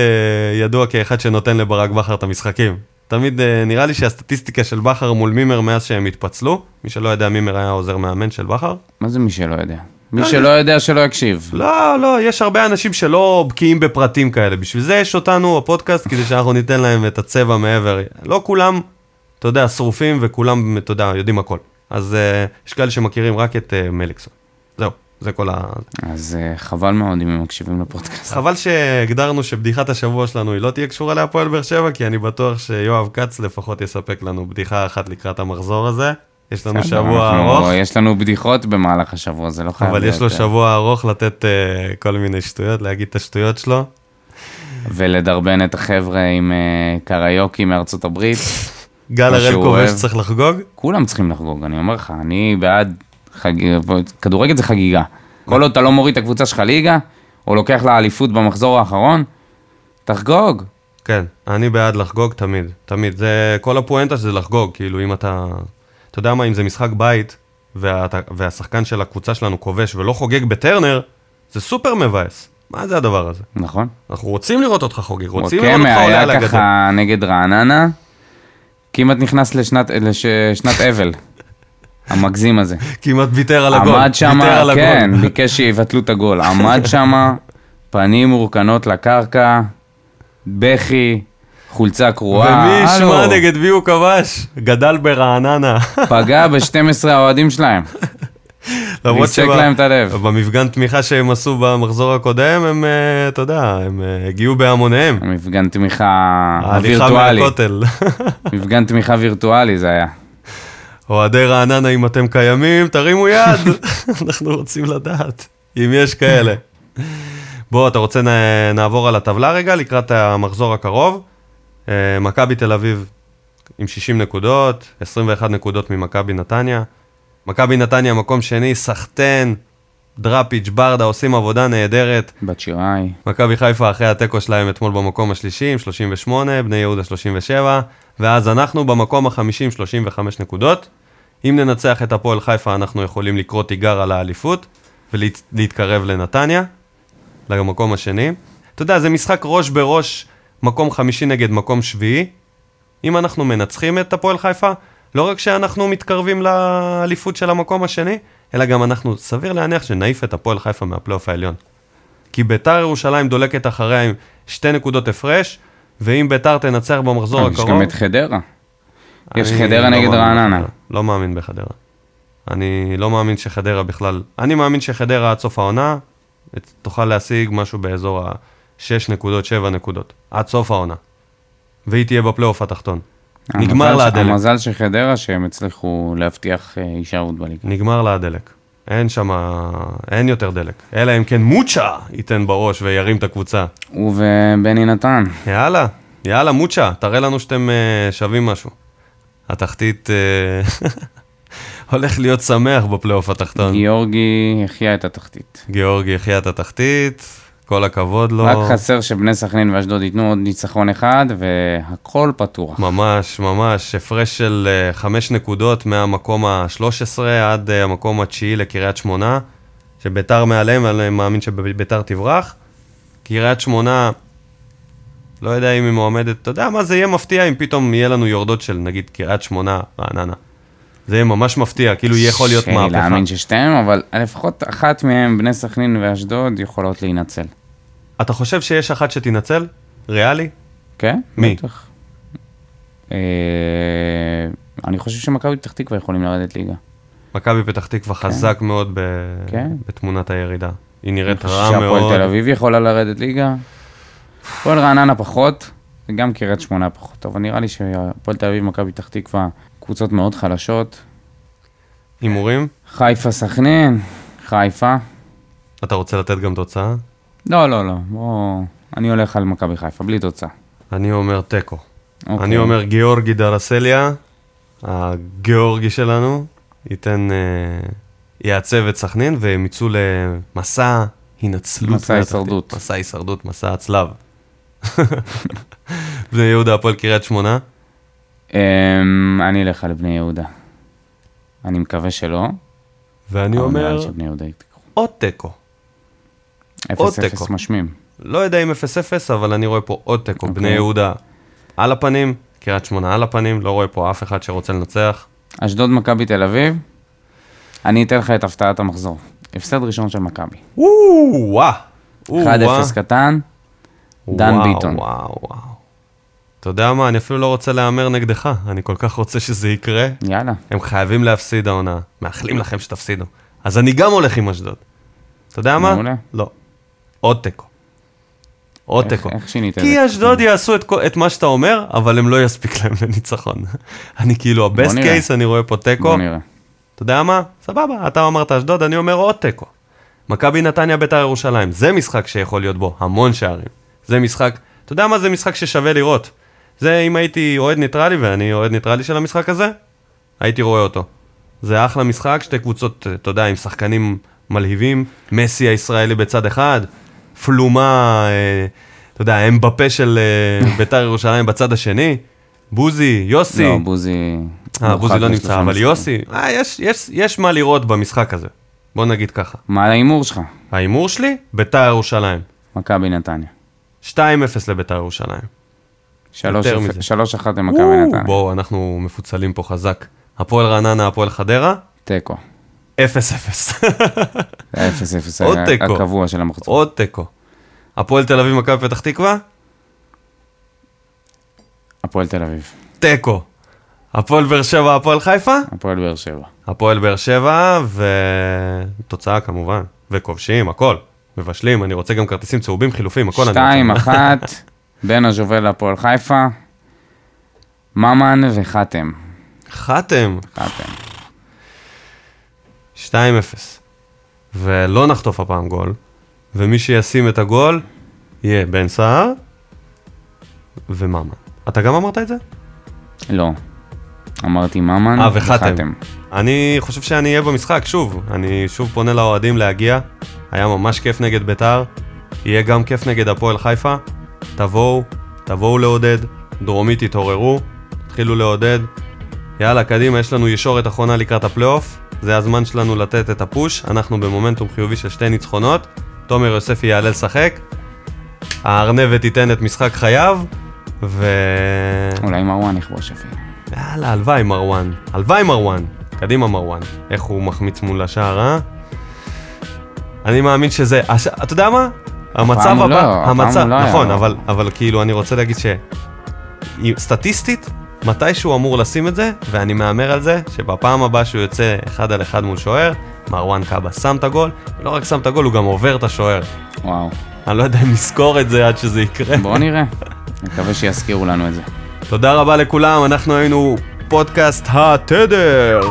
ידוע כאחד שנותן לברק בכר את המשחקים. תמיד אה, נראה לי שהסטטיסטיקה של בכר מול מימר מאז שהם התפצלו, מי שלא יודע, מימר היה עוזר מאמן של בכר. מה זה מי שלא יודע? מי שלא יודע שלא יקשיב. לא, לא, יש הרבה אנשים שלא בקיאים בפרטים כאלה. בשביל זה יש אותנו, הפודקאסט, כדי שאנחנו ניתן להם את הצבע מעבר. לא כולם, אתה יודע, שרופים וכולם, אתה יודע, יודעים הכל. אז אה, יש כאלה שמכירים רק את אה, מליקסון. זהו, זה כל ה... אז אה, חבל מאוד אם הם מקשיבים לפודקאסט. חבל שהגדרנו שבדיחת השבוע שלנו היא לא תהיה קשורה להפועל באר שבע, כי אני בטוח שיואב כץ לפחות יספק לנו בדיחה אחת לקראת המחזור הזה. יש לנו שבוע ארוך, יש לנו בדיחות במהלך השבוע, זה לא חייב אבל יש לו להיות, אה, שבוע ארוך לתת אה, כל מיני שטויות, להגיד את השטויות שלו. ולדרבן את החבר'ה עם קריוקי מארצות הברית. [LAUGHS] גל הראל כובש. צריך לחגוג. כולם צריכים לחגוג, אני אומר לך, אני בעד, חג... כדורגל זה חגיגה. כל עוד אתה לא מוריד את הקבוצה שלך ליגה, או לוקח לה אליפות במחזור האחרון, תחגוג. כן, אני בעד לחגוג תמיד, תמיד. זה, כל הפואנטה שזה לחגוג, כאילו אם אתה, אתה יודע מה, אם זה משחק בית, ואתה, והשחקן של הקבוצה שלנו כובש ולא חוגג בטרנר, זה סופר מבאס. מה זה הדבר הזה? נכון. אנחנו רוצים לראות אותך חוגג, רוצים לראות וואקמה אותך עולה על היה הגדר. ככה נגד רעננה, כמעט נכנס לשנת, לשנת אבל. המגזים הזה. כמעט ויתר על הגול. עמד שם. כן, [LAUGHS] ביקש שיבטלו את הגול. עמד שם, פנים מורכנות לקרקע, בכי, חולצה קרועה. ומי ישמע נגד מי הוא כבש? גדל ברעננה. [LAUGHS] פגע ב-12 האוהדים שלהם. [LAUGHS] למרות ריסק להם את הלב. במפגן תמיכה שהם עשו במחזור הקודם, הם, אה, אתה יודע, הם אה, הגיעו בהמוניהם. מפגן תמיכה ההליכה וירטואלי. מהכותל. מפגן תמיכה וירטואלי זה היה. אוהדי רעננה, אם אתם קיימים, תרימו יד. [LAUGHS] אנחנו רוצים לדעת, אם יש כאלה. בוא, אתה רוצה נעבור על הטבלה רגע, לקראת המחזור הקרוב. אה, מכבי תל אביב עם 60 נקודות, 21 נקודות ממכבי נתניה. מכבי נתניה מקום שני, סחטן, דראפיץ', ברדה עושים עבודה נהדרת. בת שיראי. מכבי חיפה אחרי התיקו שלהם אתמול במקום השלישי עם 38, בני יהודה 37, ואז אנחנו במקום החמישי עם 35 נקודות. אם ננצח את הפועל חיפה אנחנו יכולים לקרוא תיגר על האליפות ולהתקרב לנתניה, למקום השני. אתה יודע, זה משחק ראש בראש, מקום חמישי נגד מקום שביעי. אם אנחנו מנצחים את הפועל חיפה, לא רק שאנחנו מתקרבים לאליפות של המקום השני, אלא גם אנחנו, סביר להניח שנעיף את הפועל חיפה מהפלייאוף העליון. כי ביתר ירושלים דולקת אחריה עם שתי נקודות הפרש, ואם ביתר תנצח במחזור אה, יש הקרוב... גם את חדרה. יש חדרה לא נגד רעננה. לא מאמין בחדרה. אני לא מאמין שחדרה בכלל... אני מאמין שחדרה עד סוף העונה תוכל להשיג משהו באזור ה-6 נקודות, 7 נקודות. עד סוף העונה. והיא תהיה בפלייאוף התחתון. נגמר לה הדלק. המזל של חדרה שהם הצליחו להבטיח אה, הישארות בליגה. נגמר לה הדלק. אין שם... אין יותר דלק. אלא אם כן מוצ'ה ייתן בראש וירים את הקבוצה. הוא ובני נתן. יאללה, יאללה, מוצ'ה, תראה לנו שאתם uh, שווים משהו. התחתית uh, [LAUGHS] הולך להיות שמח בפלייאוף התחתון. גיאורגי החיה את התחתית. גיאורגי החיה את התחתית, כל הכבוד לו. רק חסר שבני סכנין ואשדוד ייתנו עוד ניצחון אחד, והכל פתוח. ממש, ממש, הפרש של אה, חמש נקודות מהמקום ה-13 עד אה, המקום התשיעי לקריית שמונה, שביתר מעליהם, אני מאמין שביתר תברח. קריית שמונה, לא יודע אם היא מועמדת, אתה יודע מה, זה יהיה מפתיע אם פתאום יהיה לנו יורדות של נגיד קריית שמונה, רעננה. זה יהיה ממש מפתיע, כאילו יכול להיות מהפכה. להאמין ששתיהם, אבל לפחות אחת מהם, בני סכנין ואשדוד, יכולות להינצל. אתה חושב שיש אחת שתינצל? ריאלי? כן? מי? בטח. אה, אני חושב שמכבי פתח תקווה יכולים לרדת ליגה. מכבי פתח תקווה חזק מאוד ב... כן. בתמונת הירידה. היא נראית אני רע חושב שהפועל מאוד. תל אביב יכולה לרדת ליגה. הפועל רעננה פחות, וגם קריית שמונה פחות. אבל נראה לי שהפועל תל אביב ומכבי פתח תקווה קבוצות מאוד חלשות. הימורים? חיפה סכנין, חיפה. אתה רוצה לתת גם תוצאה? לא, לא, לא, בוא... אני הולך על מכבי חיפה, בלי תוצאה. אני אומר תיקו. אוקיי. אני אומר גיאורגי דרסליה, הגיאורגי שלנו, ייתן, אה, יעצב את סכנין והם יצאו למסע הינצלות. מסע. הישרדות. מסע הישרדות, מסע הצלב. [LAUGHS] בני יהודה, הפועל קריית שמונה. אמ, אני אלך על בני יהודה. אני מקווה שלא. ואני אומר. עוד תיקו. עוד 0-0 תיקו. משמים. לא יודע אם 0-0, אבל אני רואה פה עוד תיקו. אוקיי. בני יהודה על הפנים, קריית שמונה על הפנים, לא רואה פה אף אחד שרוצה לנצח. אשדוד מכבי תל אביב, אני אתן לך את הפתעת המחזור. הפסד ראשון של מכבי. וואו, 1-0 קטן, דן וואו, ביטון. וואו, וואו. אתה יודע מה, אני אפילו לא רוצה להמר נגדך, אני כל כך רוצה שזה יקרה. יאללה. הם חייבים להפסיד העונה, מאחלים לכם שתפסידו. אז אני גם הולך עם אשדוד. אתה יודע מה? מעולה. לא. עוד תיקו. עוד תיקו. איך שינית את כי זה? אשדוד יעשו את, את מה שאתה אומר, אבל הם לא יספיק להם לניצחון. [LAUGHS] אני כאילו, ה best case, אני רואה פה תיקו. בוא נראה. אתה יודע מה? סבבה, אתה אמרת אשדוד, אני אומר עוד תיקו. מכבי נתניה ביתר ירושלים, זה משחק שיכול להיות בו המון שערים. זה משחק, אתה יודע מה זה משחק ששווה לראות? זה אם הייתי אוהד ניטרלי, ואני אוהד ניטרלי של המשחק הזה, הייתי רואה אותו. זה אחלה משחק, שתי קבוצות, אתה יודע, עם שחקנים מלהיבים, מסי הישראלי בצד אחד, פלומה, אה, אתה יודע, אמבפה של אה, [LAUGHS] ביתר ירושלים בצד השני, בוזי, יוסי. לא, בוזי... אה, בוזי לא נמצא, אבל. יוסי, אה, יש, יש, יש מה לראות במשחק הזה. בוא נגיד ככה. מה ההימור שלך? ההימור שלי, ביתר ירושלים. מכבי נתניה. 2-0 לביתר ירושלים. שלוש יותר אפ- מזה. שלוש אחת למכבי וואו, נתניה. בואו, אנחנו מפוצלים פה חזק. הפועל רעננה, הפועל חדרה, 0-0. תיקו. זה האפס אפס [LAUGHS] עוד תיקו. הקבוע של המחזור. עוד תיקו. הפועל תל אביב, מכבי פתח תקווה, הפועל תל אביב. תיקו. הפועל באר שבע, הפועל חיפה, הפועל באר שבע. הפועל באר שבע, ותוצאה כמובן. וכובשים, הכל. מבשלים, אני רוצה גם כרטיסים צהובים, חילופים, הכל אני רוצה. שתיים, אחת, [LAUGHS] בין הז'ובל להפועל חיפה, ממן וחתם. חתם, חתם. 2-0. ולא נחטוף הפעם גול, ומי שישים את הגול יהיה בן סער וממן. אתה גם אמרת את זה? לא. אמרתי ממן אה, וחתם. אני חושב שאני אהיה במשחק, שוב. אני שוב פונה לאוהדים להגיע. היה ממש כיף נגד ביתר. יהיה גם כיף נגד הפועל חיפה. תבואו, תבואו לעודד. דרומית תתעוררו, תתחילו לעודד. יאללה, קדימה, יש לנו ישורת אחרונה לקראת הפלייאוף. זה הזמן שלנו לתת את הפוש. אנחנו במומנטום חיובי של שתי ניצחונות. תומר יוספי יעלה לשחק. הארנבת תיתן את משחק חייו. ו... אולי מרואן יכבוש אפילו. יאללה, הלוואי מרואן. הלוואי מרואן. קדימה מרואן. איך הוא מחמיץ מול השער, אה? אני מאמין שזה... הש... אתה יודע מה? המצב הבא... לא, המצב... לא היה. נכון, אבל, אבל כאילו, אני רוצה להגיד ש... סטטיסטית, מתישהו אמור לשים את זה, ואני מהמר על זה, שבפעם הבאה שהוא יוצא אחד על אחד מול שוער, מרואן קאבה שם את הגול, ולא רק שם את הגול, הוא גם עובר את השוער. וואו. אני לא יודע אם נזכור את זה עד שזה יקרה. בואו נראה. מקווה שיזכירו לנו את זה. תודה רבה לכולם, אנחנו היינו פודקאסט התדר,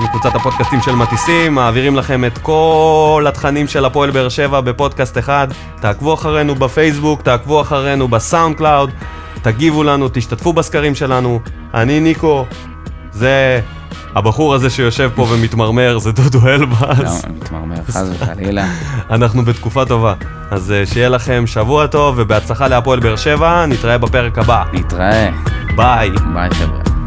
מקבוצת הפודקאסטים של מטיסים, מעבירים לכם את כל התכנים של הפועל באר שבע בפודקאסט אחד. תעקבו אחרינו בפייסבוק, תעקבו אחרינו ב SoundCloud, תגיבו לנו, תשתתפו בסקרים שלנו. אני ניקו, זה הבחור הזה שיושב פה ומתמרמר זה דודו לא, אלבאס. אני מתמרמר, חס וחלילה. אנחנו בתקופה טובה. אז אה, שיהיה לכם שבוע טוב ובהצלחה להפועל באר שבע, נתראה בפרק הבא. נתראה. ביי. ביי חבר'ה.